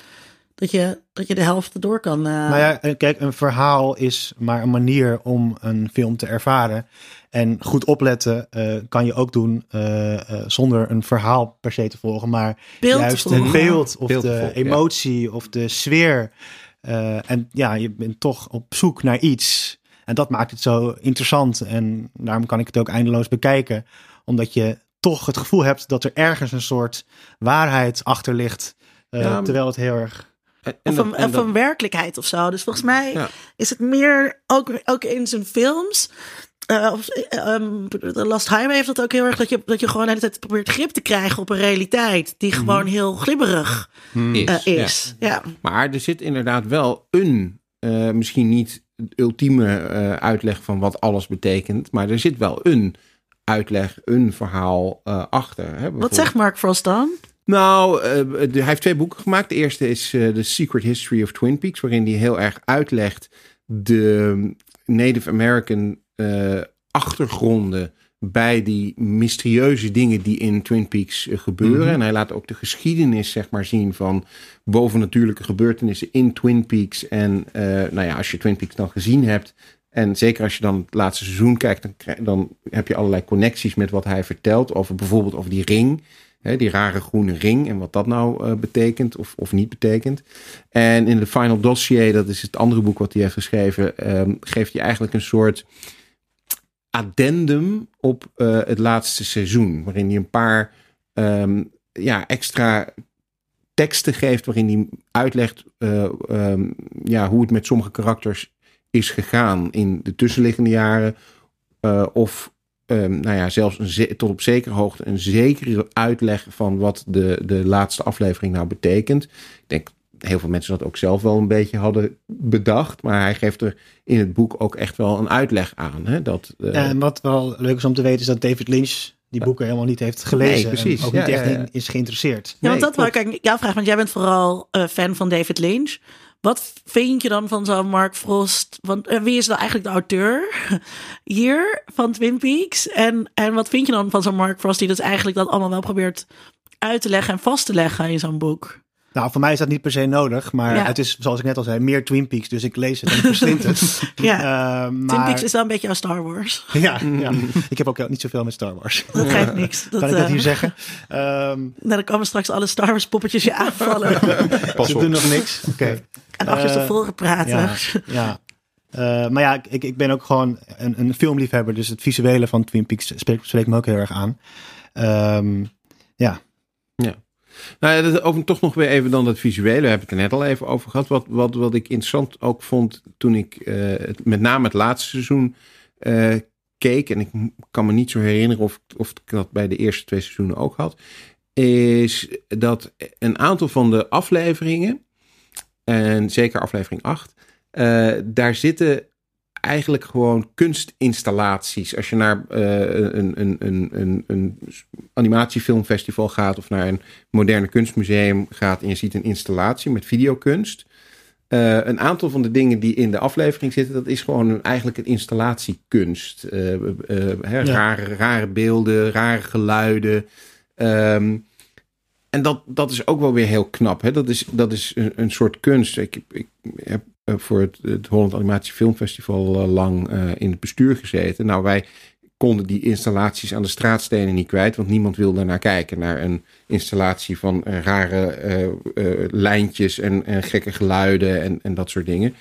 dat je, dat je de helft erdoor kan. Uh... Nou ja, kijk, een verhaal is maar een manier om een film te ervaren. En goed opletten uh, kan je ook doen uh, uh, zonder een verhaal per se te volgen, maar beeld juist beeld of beeld de emotie ja. of de sfeer. en ja, je bent toch op zoek naar iets. En dat maakt het zo interessant. En daarom kan ik het ook eindeloos bekijken. Omdat je toch het gevoel hebt dat er ergens een soort waarheid achter ligt. Ja, terwijl het heel erg en, of, een, of een werkelijkheid of zo. Dus volgens mij ja. is het meer, ook, ook in zijn films, uh, um, The Last Highway heeft dat ook heel erg dat je, dat je gewoon de hele tijd probeert grip te krijgen op een realiteit die mhm. gewoon heel glibberig mm. is. Uh, is. Ja. ja. Maar er zit inderdaad wel een, uh, misschien niet ultieme uitleg van wat alles betekent, maar er zit wel een uitleg, een verhaal achter. Hè, wat zegt Mark Frost dan? Nou, hij heeft twee boeken gemaakt. De eerste is The Secret History of Twin Peaks, waarin hij heel erg uitlegt de Native American achtergronden bij die mysterieuze dingen die in Twin Peaks eh, gebeuren. Mhm. En hij laat ook de geschiedenis zeg maar zien van bovennatuurlijke gebeurtenissen in Twin Peaks. En uh, nou ja, als je Twin Peaks dan gezien hebt, en zeker als je dan het laatste seizoen kijkt, dan, dan heb je allerlei connecties met wat hij vertelt over bijvoorbeeld over die ring. Hè, die rare groene ring en wat dat nou uh, betekent of, of niet betekent. En in de Final Dossier, dat is het andere boek wat hij heeft geschreven, um, geeft hij eigenlijk een soort addendum op uh, het laatste seizoen. Waarin hij een paar um, ja, extra teksten geeft. Waarin hij uitlegt uh, um, ja, hoe het met sommige karakters is gegaan in de tussenliggende jaren. Uh, of um, nou ja, zelfs tot op zekere hoogte een zekere uitleg van wat de, de laatste aflevering nou betekent. Ik denk heel veel mensen dat ook zelf wel een beetje hadden bedacht. Maar hij geeft er in het boek ook echt wel een uitleg aan. Hè, dat, uh... en wat wel leuk is om te weten is dat David Lynch die boeken helemaal niet heeft gelezen. Nee, precies. En ook niet echt in is geïnteresseerd. Ja, want dat nee, wou ik jouw vraag. Want jij bent vooral uh, fan van David Lynch. Wat vind je dan van zo'n Mark Frost? Want uh, wie is dan eigenlijk de auteur hier van Twin Peaks? En, en wat vind je dan van zo'n Mark Frost die dus eigenlijk dat allemaal wel probeert uit te leggen en vast te leggen in zo'n boek? Nou, voor mij is dat niet per se nodig, maar het is, zoals ik net al zei, meer Twin Peaks. Dus ik lees het en ik verslind het. ja, uh, maar... Twin Peaks is wel een beetje als Star Wars. ja, ja, ik heb ook niet zoveel met Star Wars. Dat geeft niks. Dat, kan ik dat hier uh, zeggen? Um, nou, dan komen straks alle Star Wars poppetjes je aanvallen. Pas Ze doen nog niks. Oké. Okay. En achterstevoren uh, praten. Ja, ja. Uh, maar ja, ik, ik ben ook gewoon een, een filmliefhebber. Dus het visuele van Twin Peaks spreekt, spreekt me ook heel erg aan. Um, ja. Nou ja, dat, over, toch nog weer even dan dat visuele. Daar heb ik het er net al even over gehad. Wat, wat, wat ik interessant ook vond toen ik uh, het, met name het laatste seizoen uh, keek. En ik kan me niet zo herinneren of, of ik dat bij de eerste twee seizoenen ook had. Is dat een aantal van de afleveringen, en zeker aflevering 8, uh, eh, daar zitten eigenlijk gewoon kunstinstallaties. Als je naar uh, een, een, een, een, een animatiefilmfestival gaat of naar een moderne kunstmuseum gaat en je ziet een installatie met videokunst. Uh, een aantal van de dingen die in de aflevering zitten, dat is gewoon een, eigenlijk een installatiekunst. Uh, hè, ja. rare, rare beelden, rare geluiden. Um, en dat, dat is ook wel weer heel knap. Hè? Dat is, dat is een, soort kunst. Ik, ik heb eh, voor het, het Holland Animatie Filmfestival uh, lang uh, in het bestuur gezeten. Nou, wij konden die installaties aan de straatstenen niet kwijt, want niemand wilde naar kijken. Naar een installatie van rare lijntjes en, en, gekke geluiden en, en dat soort dingen.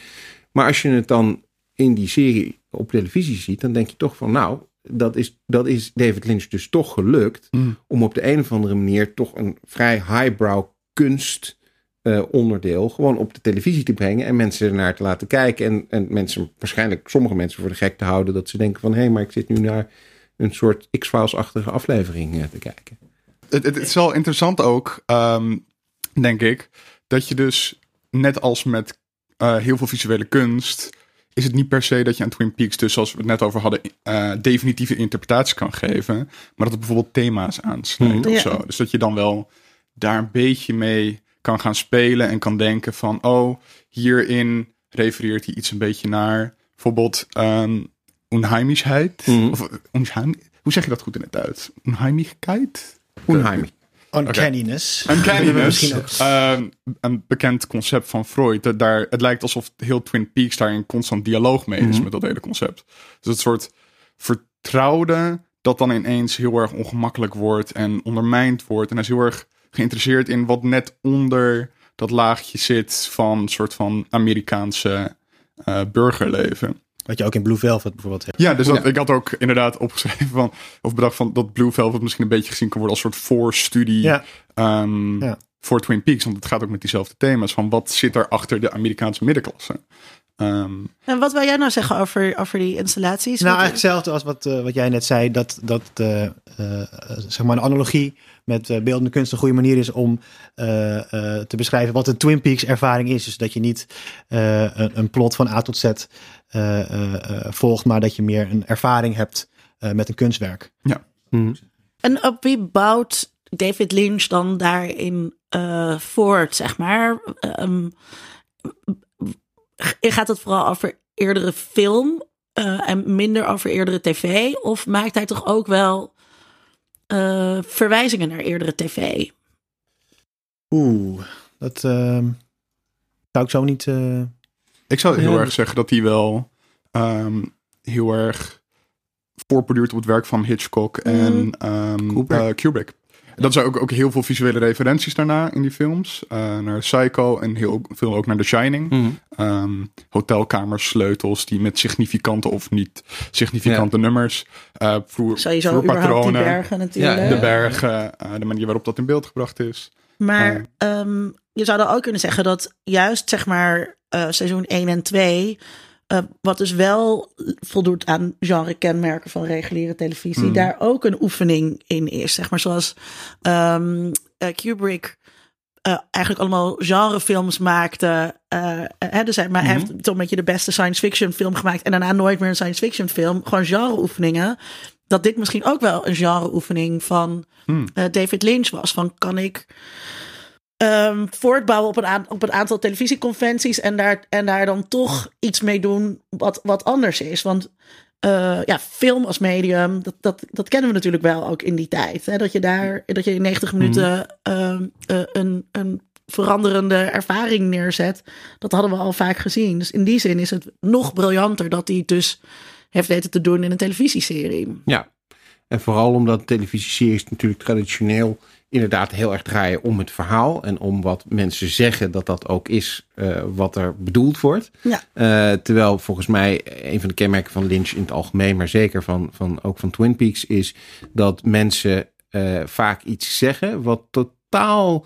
Maar als je het dan in die serie op televisie ziet, dan denk je toch van, nou, dat is, dat is David Lynch dus toch gelukt mm. om op de een of andere manier toch een vrij highbrow kunst eh, onderdeel gewoon op de televisie te brengen en mensen ernaar te laten kijken. En, en mensen, waarschijnlijk sommige mensen voor de gek te houden dat ze denken van hé, hey, maar ik zit nu naar een soort X-Files-achtige aflevering eh, te kijken. Het, het, het is wel interessant ook, ehm, denk ik, dat je dus net als met eh, heel veel visuele kunst, is het niet per se dat je aan Twin Peaks, dus zoals we het net over hadden, eh, definitieve interpretatie kan geven, maar dat het bijvoorbeeld thema's Mhm. of Ja. zo. Dus dat je dan wel daar een beetje mee kan gaan spelen en kan denken van, oh, hierin refereert hij iets een beetje naar bijvoorbeeld um, onheimischheid. Mhm. Of, onheim, hoe zeg je dat goed in het Duits? Onheimigheid? Unheimlich. Uncanniness. Ook. ehm, een bekend concept van Freud. Dat daar, het lijkt alsof heel Twin Peaks daar in constant dialoog mee is Mhm. met dat hele concept. Dus het soort vertrouwde dat dan ineens heel erg ongemakkelijk wordt en ondermijnd wordt. En hij is heel erg geïnteresseerd in wat net onder dat laagje zit van soort van Amerikaanse eh, burgerleven. Wat je ook in Blue Velvet bijvoorbeeld hebt. Ja, dus dat, Ja. ik had ook inderdaad opgeschreven van, of bedacht van dat Blue Velvet misschien een beetje gezien kan worden als soort voorstudie Ja. ehm, Ja. voor Twin Peaks. Want het gaat ook met diezelfde thema's van wat zit er achter de Amerikaanse middenklasse. Ehm, En wat wil jij nou zeggen over, over die installaties? Nou, Wat- eigenlijk hetzelfde als wat, eh, wat jij net zei. Dat, dat eh, eh, zeg maar een analogie met eh, beeldende kunst een goede manier is om eh, eh, te beschrijven wat een Twin Peaks ervaring is. Dus dat je niet eh, een, een plot van A tot Z eh, eh, eh, volgt, maar dat je meer een ervaring hebt eh, met een kunstwerk. Mhm. En op wie bouwt David Lynch dan daarin eh, voort, zeg maar? Ehm, gaat het vooral over eerdere film eh, en minder over eerdere tv? Of maakt hij toch ook wel eh, verwijzingen naar eerdere tv? Oeh, dat ehm, zou ik zo niet. Ik zou heel Ja. erg zeggen dat hij wel ehm, heel erg voorborduurt op het werk van Hitchcock en ehm, Kubrick. eh, Kubrick. Dat zijn ook, ook heel veel visuele referenties daarna in die films. Eh, naar Psycho en heel veel ook naar The Shining. Mhm. Ehm, hotelkamers, sleutels die met significante of niet significante nummers. eh voer, Sowieso überhaupt die voerpatronen, bergen natuurlijk. Ja, de bergen, de manier waarop dat in beeld gebracht is. Maar je zou dan ook kunnen zeggen dat juist zeg maar eh, seizoen 1 en 2, eh, wat dus wel voldoet aan genre-kenmerken van reguliere televisie, Mhm. daar ook een oefening in is. Zeg maar zoals ehm, eh, Kubrick eigenlijk allemaal genrefilms maakte. hè, dus hij, maar Mhm. heeft toch een beetje de beste science fiction film gemaakt en daarna nooit meer een science fiction film. Gewoon genre-oefeningen. Dat dit misschien ook wel een genre-oefening van Hmm. David Lynch was. Van kan ik ehm, voortbouwen op een, op een aantal televisieconventies en daar, en daar dan toch iets mee doen wat, wat anders is. Want eh, ja, film als medium, dat, dat, dat kennen we natuurlijk wel ook in die tijd. Hè? Dat je daar, dat je in 90 minuten ehm, eh, een, een veranderende ervaring neerzet. Dat hadden we al vaak gezien. Dus in die zin is het nog briljanter dat hij het dus heeft weten te doen in een televisieserie. Ja, en vooral omdat televisieseries natuurlijk traditioneel inderdaad heel erg draaien om het verhaal en om wat mensen zeggen dat dat ook is eh, wat er bedoeld wordt. Ja. Eh, terwijl volgens mij een van de kenmerken van Lynch in het algemeen, maar zeker van, van ook van Twin Peaks, is dat mensen eh, vaak iets zeggen wat totaal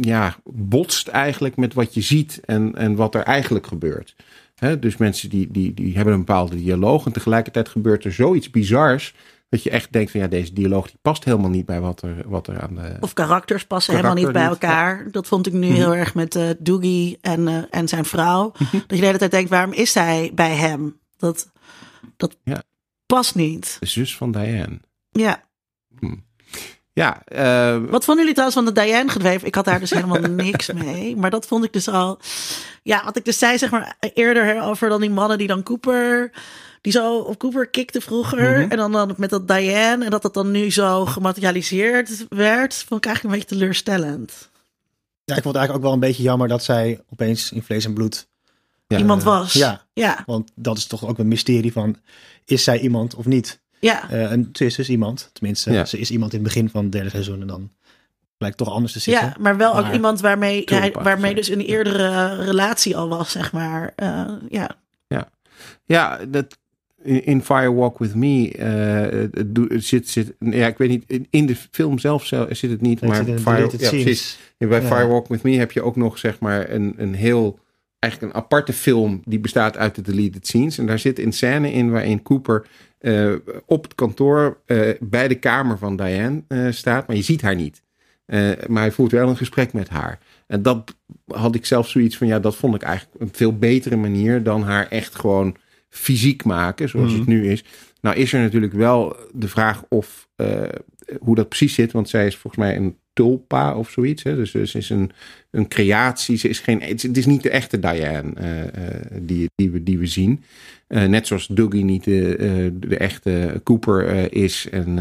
ja, botst eigenlijk met wat je ziet en, en wat er eigenlijk gebeurt. Hè, dus mensen die, die, die hebben een bepaalde dialoog en tegelijkertijd gebeurt er zoiets bizars dat je echt denkt van ja, deze dialoog die past helemaal niet bij wat er, wat er aan de... Of karakters passen Karakter helemaal niet bij elkaar. Dat vond ik nu heel erg met eh Doogie en, eh, en zijn vrouw. Dat je de hele tijd denkt, waarom is hij bij hem? Dat, dat Ja. past niet. de zus van Diane. Ja. Ja, eh, Wat vonden jullie trouwens van de Diane gedreven? Ik had daar dus helemaal niks mee. Maar dat vond ik dus al... Ja, wat ik dus zei zeg maar eerder over dan die mannen die dan Cooper... Die zo op Cooper kikte vroeger. Mhm. En dan, dan met dat Diane. En dat dat dan nu zo gematerialiseerd werd. Vond ik eigenlijk een beetje teleurstellend. Ja, ik vond het eigenlijk ook wel een beetje jammer dat zij opeens in vlees en bloed. ja, Iemand was. Ja, Ja. want dat is toch ook een mysterie van, is zij iemand of niet? Ja. Eh, en ze is dus iemand, tenminste, Ja. ze is iemand in het begin van het derde seizoen en dan blijkt toch anders te zitten. Ja, maar wel ook iemand waarmee, hij, waarmee ja. dus een eerdere relatie al was, zeg maar. Eh, ja. Ja, dat, in, in Fire Walk With Me het zit, zit, ja, ik weet niet, in- de film zelf zit het niet, maar Fire, ja, precies. Bij Ja. Fire Walk With Me heb je ook nog, zeg maar, een, een heel, eigenlijk een aparte film die bestaat uit de deleted scenes. En daar zit een scène in waarin Cooper eh, op het kantoor eh, bij de kamer van Diane staat, maar je ziet haar niet. Maar hij voert wel een gesprek met haar. En dat had ik zelf zoiets van, ja, dat vond ik eigenlijk een veel betere manier dan haar echt gewoon fysiek maken, zoals Mhm. het nu is. Nou is er natuurlijk wel de vraag of eh, hoe dat precies zit, want zij is volgens mij een tulpa of zoiets. Hè? Dus, dus ze is een, een creatie. Ze is geen, het, is, niet de echte Diane eh, eh, die, die, we, die we zien. Net zoals Dougie niet de, de echte Cooper is. En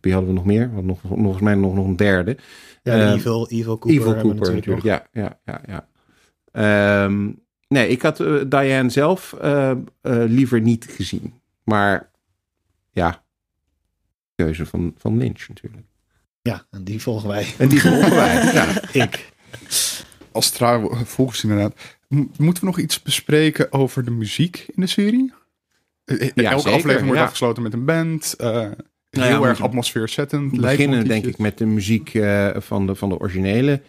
wie hadden we nog meer? Want nog, volgens mij nog, nog een derde. Ja, de Evil, Evil Cooper. Evil Cooper natuurlijk natuurlijk. Ja, ja, ja. ja. Ehm, nee, ik had eh, Diane zelf eh, eh, liever niet gezien. Maar ja, keuze van, van Lynch natuurlijk. Ja, en die volgen wij. En die volgen wij. Ja. Ik. Als trouw volgens inderdaad. Moeten we nog iets bespreken over de muziek in de serie? Ja, Elke zeker, aflevering wordt ja. afgesloten met een band. eh, ja, heel we erg moeten atmosfeerzettend. We beginnen denk ik met de muziek eh, van, de, van de originele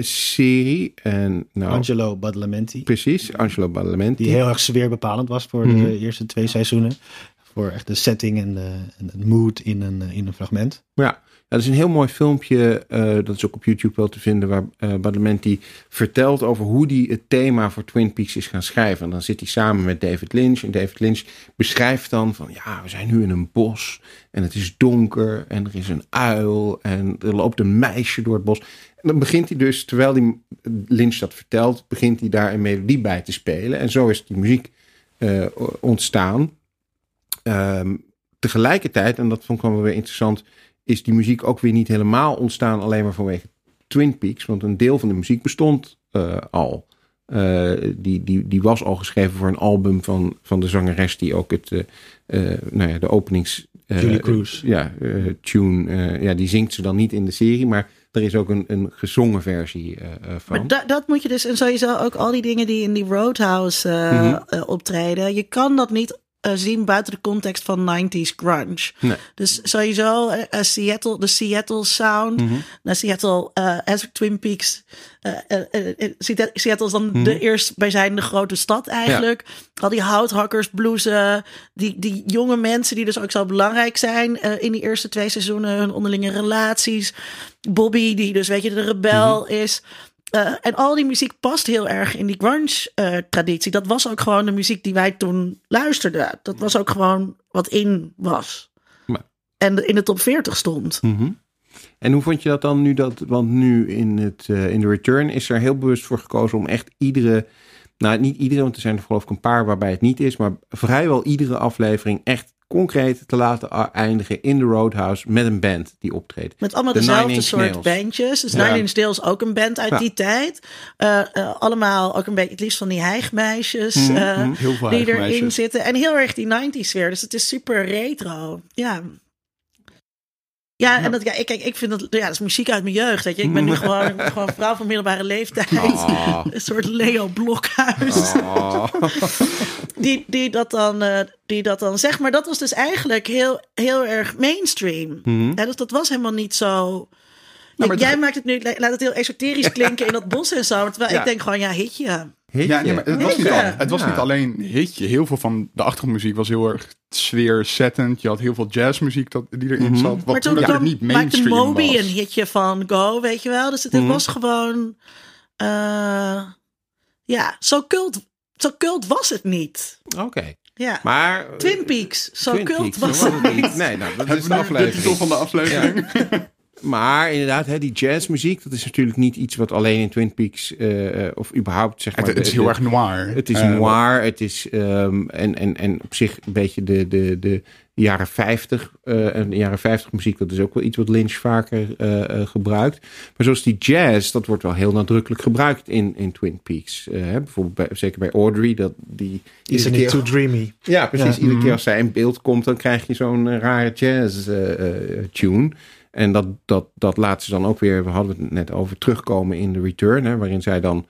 serie. En nou, Angelo Badalamenti. precies, Angelo Badalamenti. Die heel erg sfeerbepalend was voor Mhm. de eerste twee seizoenen. Voor echt de setting en de, en de mood in een, eh, in een fragment. Ja, dat is een heel mooi filmpje. eh, dat is ook op YouTube wel te vinden. Waar eh Badalamenti vertelt over hoe hij het thema voor Twin Peaks is gaan schrijven. En dan zit hij samen met David Lynch. En David Lynch beschrijft dan van ja, we zijn nu in een bos. En het is donker. En er is een uil. En er loopt een meisje door het bos. En dan begint hij dus, terwijl die Lynch dat vertelt, begint hij daar een melodie bij te spelen. En zo is die muziek eh, ontstaan. Ehm, tegelijkertijd, en dat vond ik wel weer interessant, is die muziek ook weer niet helemaal ontstaan alleen maar vanwege Twin Peaks. Want een deel van de muziek bestond eh, al. Eh, die, die, die was al geschreven voor een album van, van de zangeres die ook het, nou ja, de openings... Julie Cruz. ja, tune. ja, die zingt ze dan niet in de serie, maar er is ook een, een gezongen versie eh, eh, van. Maar da- dat moet je dus, en sowieso ook al die dingen die in die Roadhouse eh, Mhm. optreden. Je kan dat niet zien buiten de context van 90s grunge. Nee. Dus sowieso eh, eh, Seattle, de Seattle sound. Mhm. naar Seattle, eh as Twin Peaks. eh, eh, eh, eh, Seattle is dan de eerstbijzijnde grote stad eigenlijk. Al die houthakkers, bluesen, die, die jonge mensen die dus ook zo belangrijk zijn eh, in die eerste twee seizoenen, hun onderlinge relaties. Bobby, die dus weet je de rebel is. Eh, en al die muziek past heel erg in die grunge-traditie. dat was ook gewoon de muziek die wij toen luisterden. Dat was ook gewoon wat in was. Maar- En in de top 40 stond. Mhm. En hoe vond je dat dan nu? Dat, want nu in, het, eh, in de return is er heel bewust voor gekozen om echt iedere. Nou, niet iedere, want er zijn er geloof ik een paar waarbij het niet is. Maar vrijwel iedere aflevering echt concreet te laten eindigen in de Roadhouse met een band die optreedt. Met allemaal De dezelfde soort Nails. bandjes. Dus Ja. Nine Inch Nails ook een band uit Ja. die tijd. Eh, eh, allemaal ook een beetje het liefst van die hijgmeisjes. Mhm, eh, mhm. Die erin zitten. En heel erg die 90s sfeer. Dus het is super retro. Ja. Ja, en dat, ja, ik, kijk, ik vind dat, ja, dat is muziek uit mijn jeugd. Weet je. Ik ben nu gewoon, gewoon vrouw van middelbare leeftijd. Ah. Een soort Leo Blokhuis. Ah. Die, die, dat dan, eh, die dat dan zegt. Maar dat was dus eigenlijk heel, heel erg mainstream. Mhm. Ja, dus dat was helemaal niet zo. maar Jij maakt het nu, laat het heel esoterisch klinken in dat bos en zo. Terwijl Ja. ik denk gewoon, ja, hitje. Ja, nee, maar het was, niet, Ja. al- het was Ja. niet alleen hitje. Heel veel van de achtergrondmuziek was heel erg sfeerzettend. Je had heel veel jazzmuziek dat, die erin Mhm. zat. Wat maar toen niet maakte mainstream Moby was. een hitje van Go, weet je wel. Dus het, het Mhm. was gewoon... eh, ja, zo cult, zo cult was het niet. Oké. Ja. Maar. Twin Peaks, zo Twin cult Peaks, was het niet. Nee, nou, dat is de aflevering. titel van de aflevering? Maar inderdaad, hè, die jazzmuziek, dat is natuurlijk niet iets wat alleen in Twin Peaks, eh, eh, of überhaupt zeg maar. Het, het is de- heel de- erg noir. Het is Eh, noir, het is ehm, en, en, en op zich een beetje de, de, de jaren 50. eh, en de jaren 50 muziek, dat is ook wel iets wat Lynch vaker eh, eh, gebruikt. Maar zoals die jazz, dat wordt wel heel nadrukkelijk gebruikt in, in Twin Peaks. Hè, bijvoorbeeld bij, zeker bij Audrey, dat die. Is het niet keer- too dreamy? ja, precies. Ja. Iedere Mhm. keer als zij in beeld komt, dan krijg je zo'n eh, rare jazz-tune. En dat, dat, dat laat ze dan ook weer, we hadden het net over, terugkomen in de return. Hè, waarin zij dan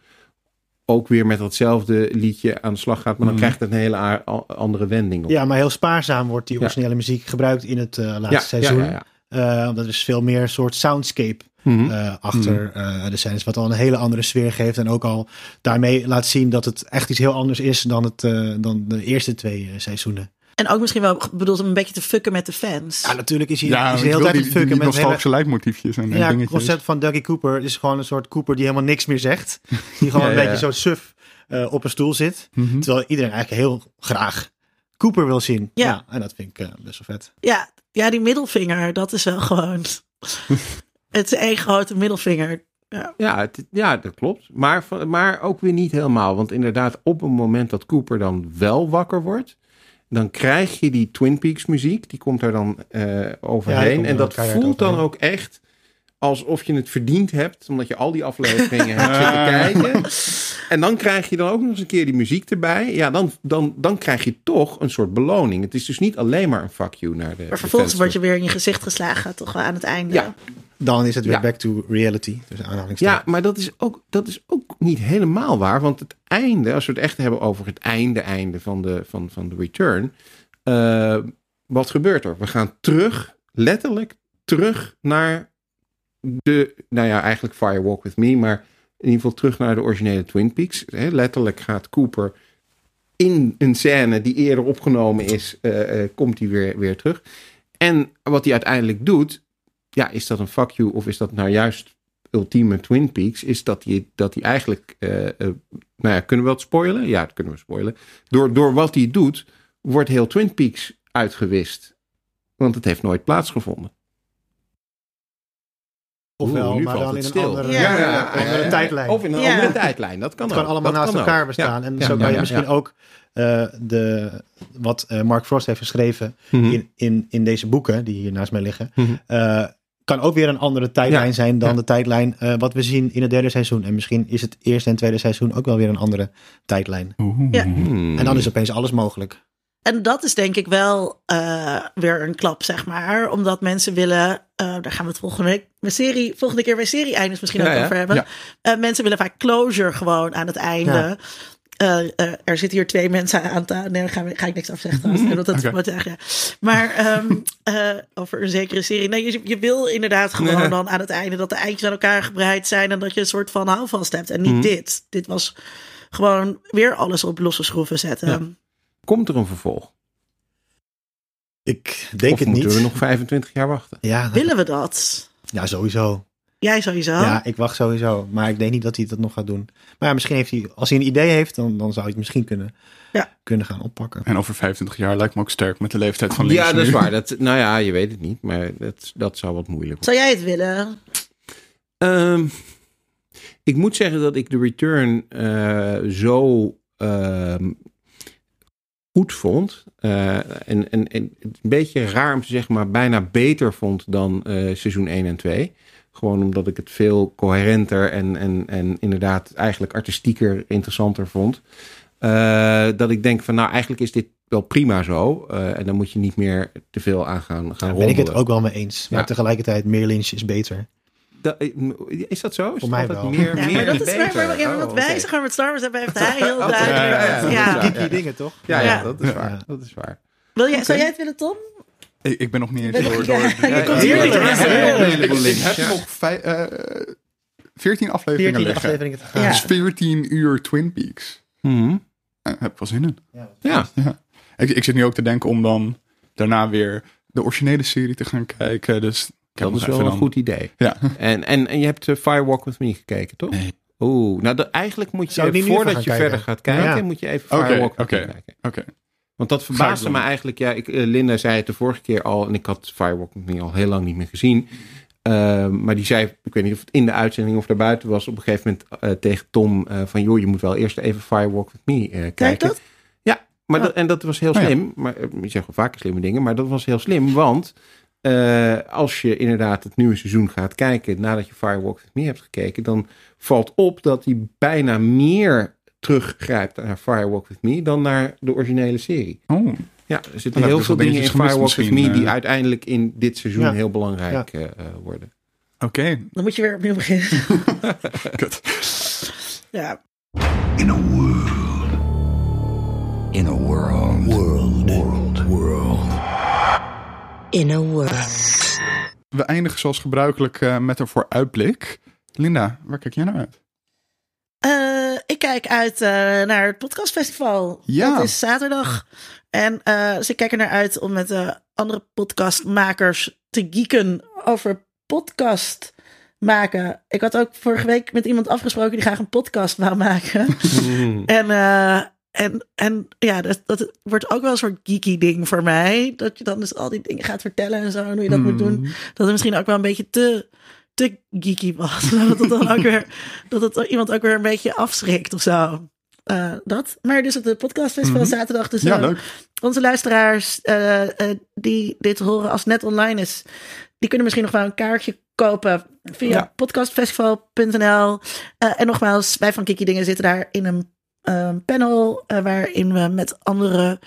ook weer met datzelfde liedje aan de slag gaat. Maar dan Mhm. krijgt het een hele a- andere wending. Op. Ja, maar heel spaarzaam wordt die Ja. originele muziek gebruikt in het eh, laatste ja, seizoen. Ja. Eh, dat is veel meer een soort soundscape Mhm. eh, achter eh, de scènes. Wat al een hele andere sfeer geeft. En ook al daarmee laat zien dat het echt iets heel anders is dan, het, dan de eerste twee seizoenen. En ook misschien wel bedoeld om een beetje te fucken met de fans. Ja, natuurlijk is hij, Ja, is de hele tijd die, het fucken die met hele, nostalgische leidmotiefjes en, en Ja, het concept van Dougie Cooper is gewoon een soort Cooper die helemaal niks meer zegt. Die gewoon Ja, een ja, beetje zo suf eh, op een stoel zit. Mhm. Terwijl iedereen eigenlijk heel graag Cooper wil zien. Ja. Ja, en dat vind ik eh, best wel vet. Ja, ja, die middelvinger, dat is wel gewoon... het is één grote middelvinger. Ja. Ja, het- ja, dat klopt. Maar, maar ook weer niet helemaal. Want inderdaad, op een moment dat Cooper dan wel wakker wordt, dan krijg je die Twin Peaks muziek. Die komt er dan eh, Ja, overheen. komt er en dat voelt dan ook echt alsof je het verdiend hebt. Omdat je al die afleveringen hebt zitten kijken. En dan krijg je dan ook nog eens een keer die muziek erbij. Ja, dan, dan, dan krijg je toch een soort beloning. Het is dus niet alleen maar een fuck you naar de Maar vervolgens de word je weer in je gezicht geslagen, toch wel aan het einde. Ja. Dan is het weer Ja. back to reality. Dus Ja, maar dat is, ook, dat is ook niet helemaal waar. Want het einde, als we het echt hebben over het einde, einde van de, van, van de return. eh, wat gebeurt er? We gaan terug, letterlijk terug naar de, nou ja, eigenlijk Fire Walk With Me, maar in ieder geval terug naar de originele Twin Peaks. Hè, letterlijk gaat Cooper in een scène die eerder opgenomen is, eh, eh, komt hij weer, weer terug. En wat hij uiteindelijk doet, ja, is dat een fuck you of is dat nou juist ultieme Twin Peaks? Is dat hij, dat hij eigenlijk, eh, nou ja, kunnen we dat spoilen? Ja, kunnen we spoilen. Door, door wat hij doet, wordt heel Twin Peaks uitgewist. Want het heeft nooit plaatsgevonden. Ofwel, Oeh, maar dan in stil. een andere, Ja. ja, andere tijdlijn. Of in een Ja. andere tijdlijn. Dat kan het kan ook. allemaal Dat naast kan elkaar ook. bestaan. Ja. En Ja, zo ja, kan je misschien ja. ook eh, de, wat eh, Mark Frost heeft geschreven Mhm. in, in, in deze boeken, die hier naast mij liggen, Mhm. eh, kan ook weer een andere tijdlijn Ja. zijn dan Ja. de tijdlijn eh, wat we zien in het derde seizoen. En misschien is het eerste en tweede seizoen ook wel weer een andere tijdlijn. Ja. En dan is opeens alles mogelijk. En dat is denk ik wel eh, weer een klap, zeg maar. Omdat mensen willen, eh, daar gaan we het volgende week, bij serie, volgende keer bij serie-eindes misschien Ja, ook ja. over hebben. Ja. Eh, mensen willen vaak closure gewoon aan het einde. Ja. Eh, eh, er zitten hier twee mensen aan tafel. Nee, daar ga, ga ik niks over zeggen. trouwens. Dat, wat, ja. Maar ehm, eh, over een zekere serie. Nee, je, je wil inderdaad gewoon Nee. dan aan het einde dat de eindjes aan elkaar gebreid zijn. En dat je een soort van houvast hebt. En niet Mhm. dit. Dit was gewoon weer alles op losse schroeven zetten. Ja. Komt er een vervolg? Ik denk of het moeten niet. we nog 25 jaar wachten? Ja, Willen we dat? Ja, sowieso. Jij sowieso. Ja, ik wacht sowieso. Maar ik denk niet dat hij dat nog gaat doen. Maar ja, misschien heeft hij, als hij een idee heeft, dan, dan zou hij het misschien kunnen, Ja. kunnen gaan oppakken. En over 25 jaar lijkt me ook sterk met de leeftijd van Ja, links dat is waar. Dat, nou ja, je weet het niet, maar dat, dat zou wat moeilijk worden. Zou jij het willen? Ehm, ik moet zeggen dat ik de return eh, zo ehm, goed vond. Eh, en, en, een beetje raar om te zeggen, maar bijna beter vond dan eh, seizoen 1 en 2. Gewoon omdat ik het veel coherenter en, en, en inderdaad eigenlijk artistieker, interessanter vond. Eh, dat ik denk van nou eigenlijk is dit wel prima zo. En dan moet je niet meer te veel aan gaan, gaan Daar ben ik het ook wel mee eens. Maar Ja. tegelijkertijd, meer Lynch is beter. Da- is dat zo? Is Voor mij wel. Meer, Ja, meer maar dat is waar, maar, ja, wat Oh, wij oké. zeggen met Star Wars hebben, heeft hij heel duidelijk. ja, ja, ja, Ja, ja. Geeky dingen, toch? Ja, ja, Ja. dat is Ja. waar. Dat is waar. Wil jij, zou jij het willen, Tom? Ik, ik ben nog niet eens door. door ja, je Ja, komt ja, hier ja, ja, ja, ja, ja. ik, heb Ja. nog vij- eh, 14 afleveringen 14 liggen. afleveringen te gaan. Ja. Dus 14 uur Twin Peaks. Mhm. Eh, heb ik wel zin in. Ja, Ik, ik zit nu ook te denken om dan daarna weer de originele serie te gaan kijken. Dus dat is wel een dan- goed idee. Ja. En, en, en je hebt eh, Firewalk With Me gekeken, toch? Nee. Oeh, nou dat, eigenlijk moet je, voordat je verder kijken? gaat kijken, Ja. moet je even Firewalk With. Me kijken. Oké. Want dat verbaasde me eigenlijk. Ja, ik, eh, Linda zei het de vorige keer al. En ik had Firewalk With Me al heel lang niet meer gezien. Ehm, maar die zei, ik weet niet of het in de uitzending of daarbuiten was. Op een gegeven moment eh, tegen Tom eh, van... joh, je moet wel eerst even Firewalk With Me eh, Kijk kijken. dat? Ja, maar Oh. dat, en dat was heel Oh ja. slim. Maar je zegt wel vaker slimme dingen. Maar dat was heel slim. Want eh, als je inderdaad het nieuwe seizoen gaat kijken... nadat je Firewalk With Me hebt gekeken... dan valt op dat hij bijna meer teruggrijpt naar Firewalk With Me... dan naar de originele serie. Oh, Ja, er zitten heb heel veel dus wel dingen in Firewalk With Me... die eh. uiteindelijk in dit seizoen Ja. heel belangrijk eh, worden. oké. Dan moet je weer opnieuw beginnen. Kut. ja. In a world. In a. World. In a world. We eindigen zoals gebruikelijk eh, met een vooruitblik. Linda, waar kijk jij naar uit? Eh, ik kijk uit eh, naar het podcastfestival. Ja. Dat is zaterdag. En eh, dus ik kijk er naar uit om met de andere podcastmakers te geeken over podcast maken. Ik had ook vorige week met iemand afgesproken die graag een podcast wou maken. en, eh, en, en ja, dat, dat wordt ook wel een soort geeky ding voor mij. Dat je dan dus al die dingen gaat vertellen en zo. En hoe je dat moet doen. Dat het misschien ook wel een beetje te, te geeky was. Dat het dan ook weer, dat het iemand ook weer een beetje afschrikt of zo. Eh, dat. Maar dus op de podcastfestival Mhm. zaterdag. Dus Ja, eh, leuk. onze luisteraars uh, uh, die dit horen als het net online is, die kunnen misschien nog wel een kaartje kopen via Ja. podcastfestival.nl. En nogmaals, wij van Kiki Dingen zitten daar in een uh, panel waarin we met andere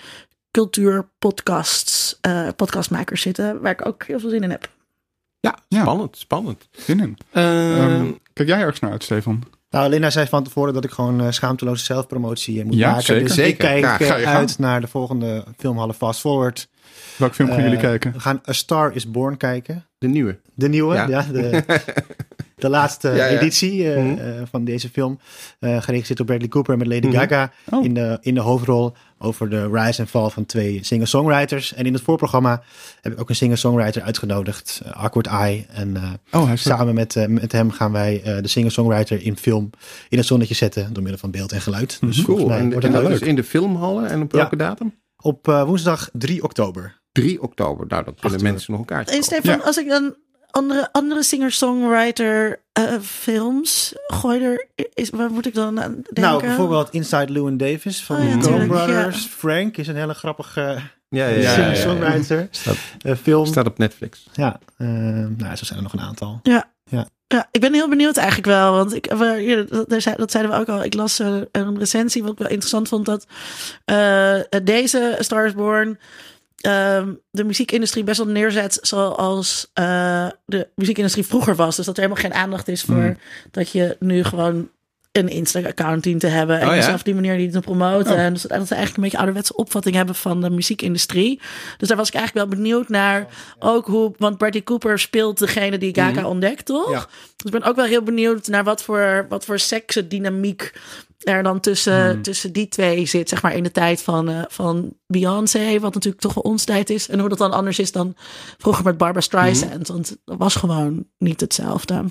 cultuurpodcasts, podcastmakers zitten, waar ik ook heel veel zin in heb. Ja, Ja. spannend, spannend. Zin in. Ehm, Ehm, kijk jij ergens naar uit, Stefan? Nou, Linda zei van tevoren dat ik gewoon uh, schaamteloze zelfpromotie uh, moet Ja, maken. zeker. Dus Zeker. ik kijk Ja, uh, uit naar de volgende filmhallen Fast Forward. Welke film gaan Uh, jullie kijken? We gaan A Star is Born kijken. de nieuwe. De nieuwe, Ja. ja. de, de laatste Ja, ja. editie uh, Mhm. uh, van deze film. Uh, geregisseerd door Bradley Cooper met Lady Mhm. Gaga Oh. in, de, in de hoofdrol. Over de rise en fall van twee singer-songwriters. En in het voorprogramma heb ik ook een singer-songwriter uitgenodigd. uh, Awkward Eye. En uh, Oh, samen met, uh, met hem gaan wij uh, de singer-songwriter in film in het zonnetje zetten. Door middel van beeld en geluid. Dus volgens Cool. mij En, wordt en dat leuk. in de filmhallen. En op Ja. welke datum? Op woensdag 3 oktober. 3 oktober. Nou, dan kunnen mensen nog een kaartje En. Stefan, Ja. als ik dan andere, andere singer-songwriter uh, films gooi er, is, waar moet ik dan aan denken? Nou, bijvoorbeeld Inside Llewyn Davis van Oh ja, de Coen tuurlijk, Brothers. ja. Frank is een hele grappige Ja, ja, Ja, ja, ja, ja. singer-songwriter. Staat, Uh, film. staat op Netflix. Ja, uh, nou, zo zijn er nog een aantal. Ja, ik ben heel benieuwd eigenlijk wel. Want ik, we- ja, dat, dat zeiden we ook al. Ik las eh, een recensie wat ik wel interessant vond. Dat eh, deze A Star is Born ehm, de muziekindustrie best wel neerzet zoals eh, de muziekindustrie vroeger was. Dus dat er helemaal geen aandacht is voor Mm. dat je nu gewoon een Insta-account dient te hebben. En Oh ja? op die manier niet te promoten. Oh. En dus dat ze eigenlijk een beetje ouderwetse opvatting hebben van de muziekindustrie. Dus daar was ik eigenlijk wel benieuwd naar. Ook hoe, want Bradley Cooper speelt degene die Gaga Mhm. ontdekt, toch? Ja. Dus ik ben ook wel heel benieuwd naar wat voor, wat voor seksdynamiek er dan tussen, Hmm. tussen die twee zit. Zeg maar in de tijd van, eh, van Beyoncé, wat natuurlijk toch wel ons tijd is. En hoe dat dan anders is dan vroeger met Barbara Streisand. Want dat was gewoon niet hetzelfde.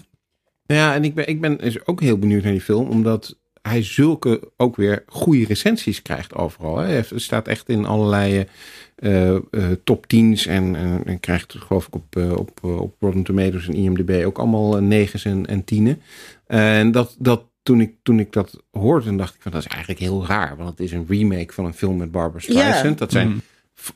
Ja, en ik ben, ik ben dus ook heel benieuwd naar die film, omdat hij zulke ook weer goede recensies krijgt overal. Hè. Hij staat echt in allerlei eh, eh, top 10's en, en, en krijgt geloof ik op, eh, op, op Rotten Tomatoes en IMDb ook allemaal negens en, en tienen. En dat, dat toen, ik, toen ik dat hoorde, dan dacht ik van dat is eigenlijk heel raar, want het is een remake van een film met Barbara Streisand. Dat zijn Mm.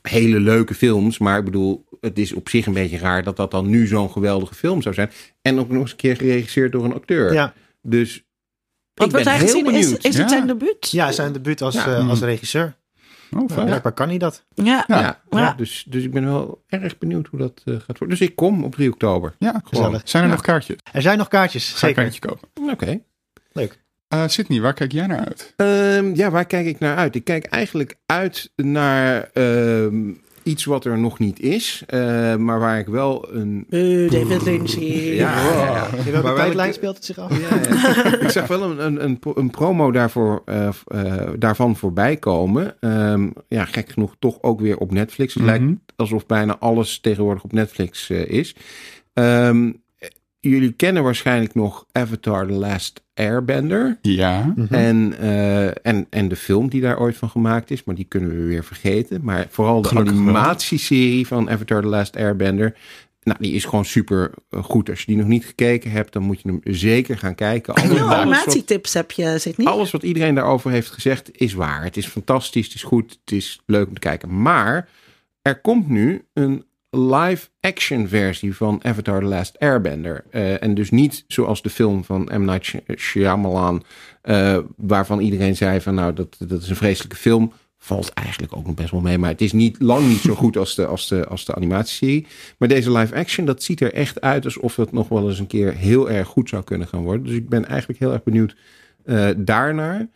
Hele leuke films, maar ik bedoel, het is op zich een beetje raar dat dat dan nu zo'n geweldige film zou zijn. En ook nog eens een keer geregisseerd door een acteur. Ja, Dus Wat ik ben heel gezien? Is, benieuwd. is het Ja. zijn debuut? ja zijn debuut als, Ja. eh, als regisseur. Oh, blijkbaar kan hij dat. Ja. ja, Ja. ja, dus, dus ik ben wel erg benieuwd hoe dat eh, gaat worden. Dus ik kom op 3 oktober. Ja, gewoon. Gezellig. Zijn er Ja. nog kaartjes? Er zijn nog kaartjes, Ga ik zeker. een kaartje kopen. Oké. Leuk. Eh, Sydney, waar kijk jij naar uit? Ehm, ja, waar kijk ik naar uit? Ik kijk eigenlijk uit naar ehm, iets wat er nog niet is. eh, maar waar ik wel een... Uh, David Lynch. hier. Ja, ja, ja. In welke Maar wel tijdlijn ik- speelt het zich af? Ja, ja. ik zag wel een, een, een, een promo daarvoor, eh, eh, daarvan voorbij komen. Ehm, ja, gek genoeg toch ook weer op Netflix. Het lijkt Mhm. alsof bijna alles tegenwoordig op Netflix eh, is. Ehm, jullie kennen waarschijnlijk nog Avatar The Last Airbender. Ja. Mhm. En, eh, en, en de film die daar ooit van gemaakt is, maar die kunnen we weer vergeten. Maar vooral de Gelukkig wel. animatieserie van Avatar The Last Airbender. Nou, die is gewoon super eh, goed. Als je die nog niet gekeken hebt, dan moet je hem zeker gaan kijken. Veel animatietips heb je, zit niet? alles wat iedereen daarover heeft gezegd is waar. Het is fantastisch, het is goed, het is leuk om te kijken. Maar er komt nu een live-action versie van Avatar The Last Airbender. Eh, en dus niet zoals de film van M. Night Shy- Shyamalan... eh, waarvan iedereen zei van nou, dat, dat is een vreselijke film. Valt eigenlijk ook nog best wel mee. Maar het is niet, lang niet zo goed als de, als, de, als de animatieserie. Maar deze live-action, dat ziet er echt uit... alsof het nog wel eens een keer heel erg goed zou kunnen gaan worden. Dus ik ben eigenlijk heel erg benieuwd eh, daarnaar.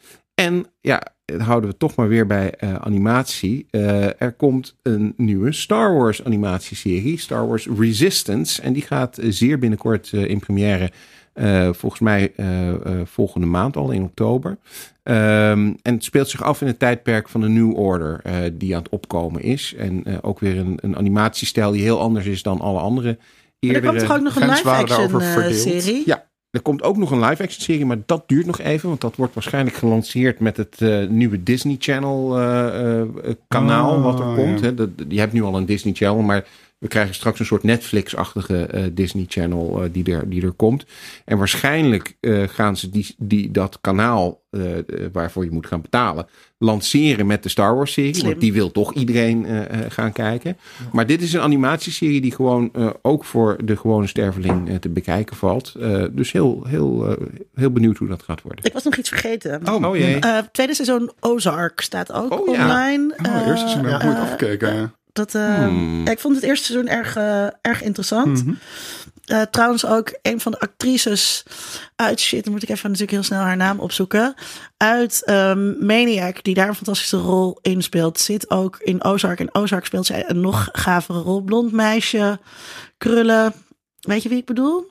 En ja, dat houden we toch maar weer bij eh, animatie. Eh, er komt een nieuwe Star Wars animatieserie, Star Wars Resistance. En die gaat zeer binnenkort eh, in première. eh, volgens mij eh, eh, volgende maand al in oktober. Ehm, en het speelt zich af in het tijdperk van de New Order, eh, die aan het opkomen is. En eh, ook weer een, een animatiestijl die heel anders is dan alle andere Maar er eerdere. komt toch ook nog een live-action serie? Ja, er komt ook nog een live-action serie, maar dat duurt nog even. Want dat wordt waarschijnlijk gelanceerd met het eh, nieuwe Disney Channel eh, eh, kanaal Oh, wat er komt. ja. Dat, je hebt nu al een Disney Channel, maar we krijgen straks een soort Netflix-achtige eh, Disney Channel eh, die, er, die er komt. En waarschijnlijk eh, gaan ze die, die, dat kanaal waarvoor je moet gaan betalen lanceren met de Star Wars serie. Slim. Want die wil toch iedereen eh, eh, gaan kijken. Maar dit is een animatieserie die gewoon eh, ook voor de gewone sterveling eh, te bekijken valt. Eh, dus heel, heel, eh, heel benieuwd hoe dat gaat worden. Ik was nog iets vergeten. Oh jee. Eh, tweede seizoen Ozark staat ook Oh, ja. online. Oh, Eh, eerst is er nog eh, nooit afgekeken. Dat, eh, Hmm. ja, ik vond het eerste seizoen erg, eh, erg interessant. Mhm. Eh, trouwens ook een van de actrices uit shit, dan moet ik even natuurlijk heel snel haar naam opzoeken. Uit ehm, Maniac, die daar een fantastische rol in speelt, zit ook in Ozark. En Ozark speelt zij een nog gavere rol. Blond meisje, krullen. Weet je wie ik bedoel?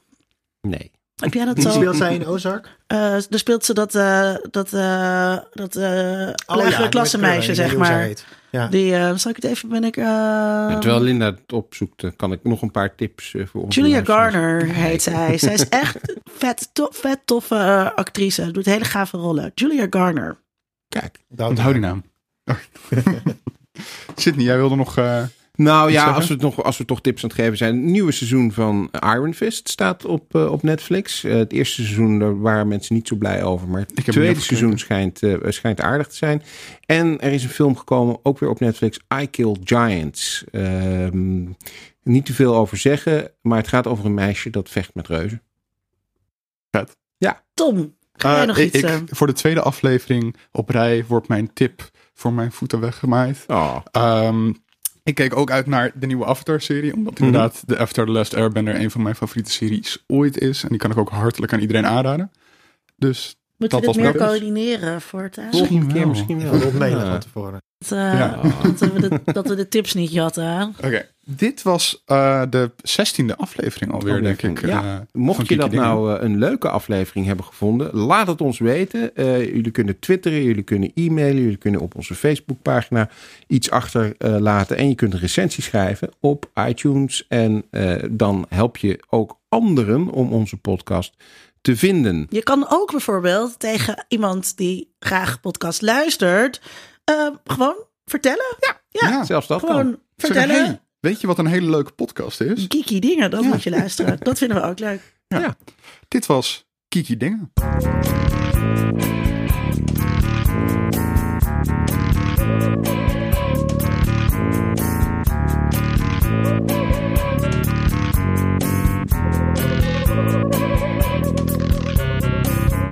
Nee. Heb jij dat Wie zo? speelt zij in Ozark? Eh, daar speelt ze dat, eh dat, eh dat eh lagere klassenmeisje, zeg niet hoe zij maar. Ja. Die, eh, zal ik het even, ben ik... eh, terwijl Linda het opzoekt, eh, kan ik nog een paar tips eh, voor ons. Julia Garner heet zij. Zij is echt vet, to- vet toffe eh, actrice. Doet hele gave rollen. Julia Garner. Kijk. Onthoud die naam. Sydney, jij wilde nog... eh, Nou ja, als we, nog, als we toch tips aan het geven zijn. Het nieuwe seizoen van Iron Fist staat op, eh, op Netflix. Eh, het eerste seizoen daar waren mensen niet zo blij over. Maar het tweede seizoen schijnt, eh, schijnt aardig te zijn. En er is een film gekomen, ook weer op Netflix. I Kill Giants. Ehm, niet te veel over zeggen. Maar het gaat over een meisje dat vecht met reuzen. Tom, ga jij eh, nog ik, iets? ik- eh, voor de tweede aflevering op rij wordt mijn tip voor mijn voeten weggemaaid. Oh, Ehm, ik keek ook uit naar de nieuwe Avatar-serie. Omdat Mhm. inderdaad de After the Last Airbender een van mijn favoriete series ooit is. En die kan ik ook hartelijk aan iedereen aanraden. Dus Moeten we dat dit was meer coördineren voor het keer wel. misschien wel. Ja. van tevoren. Dat, eh, Ja. dat, we de, dat we de tips niet jatten. oké, dit was eh, de zestiende aflevering alweer, denk ik. Ja. eh, Mocht je dat Dingen. nou een leuke aflevering hebben gevonden, laat het ons weten. Eh, jullie kunnen twitteren, jullie kunnen e-mailen, jullie kunnen op onze Facebookpagina iets achterlaten. en je kunt een recensie schrijven op iTunes. En eh, dan help je ook anderen om onze podcast te vinden. Je kan ook bijvoorbeeld tegen iemand die graag podcast luistert, eh, gewoon vertellen. Ja, ja, Ja, Zelfs dat kan. gewoon vertellen. hey, weet je wat een hele leuke podcast is? Geeky dingen, dat Ja. moet je luisteren. Dat vinden we ook leuk. Dit was Kiki Dingen.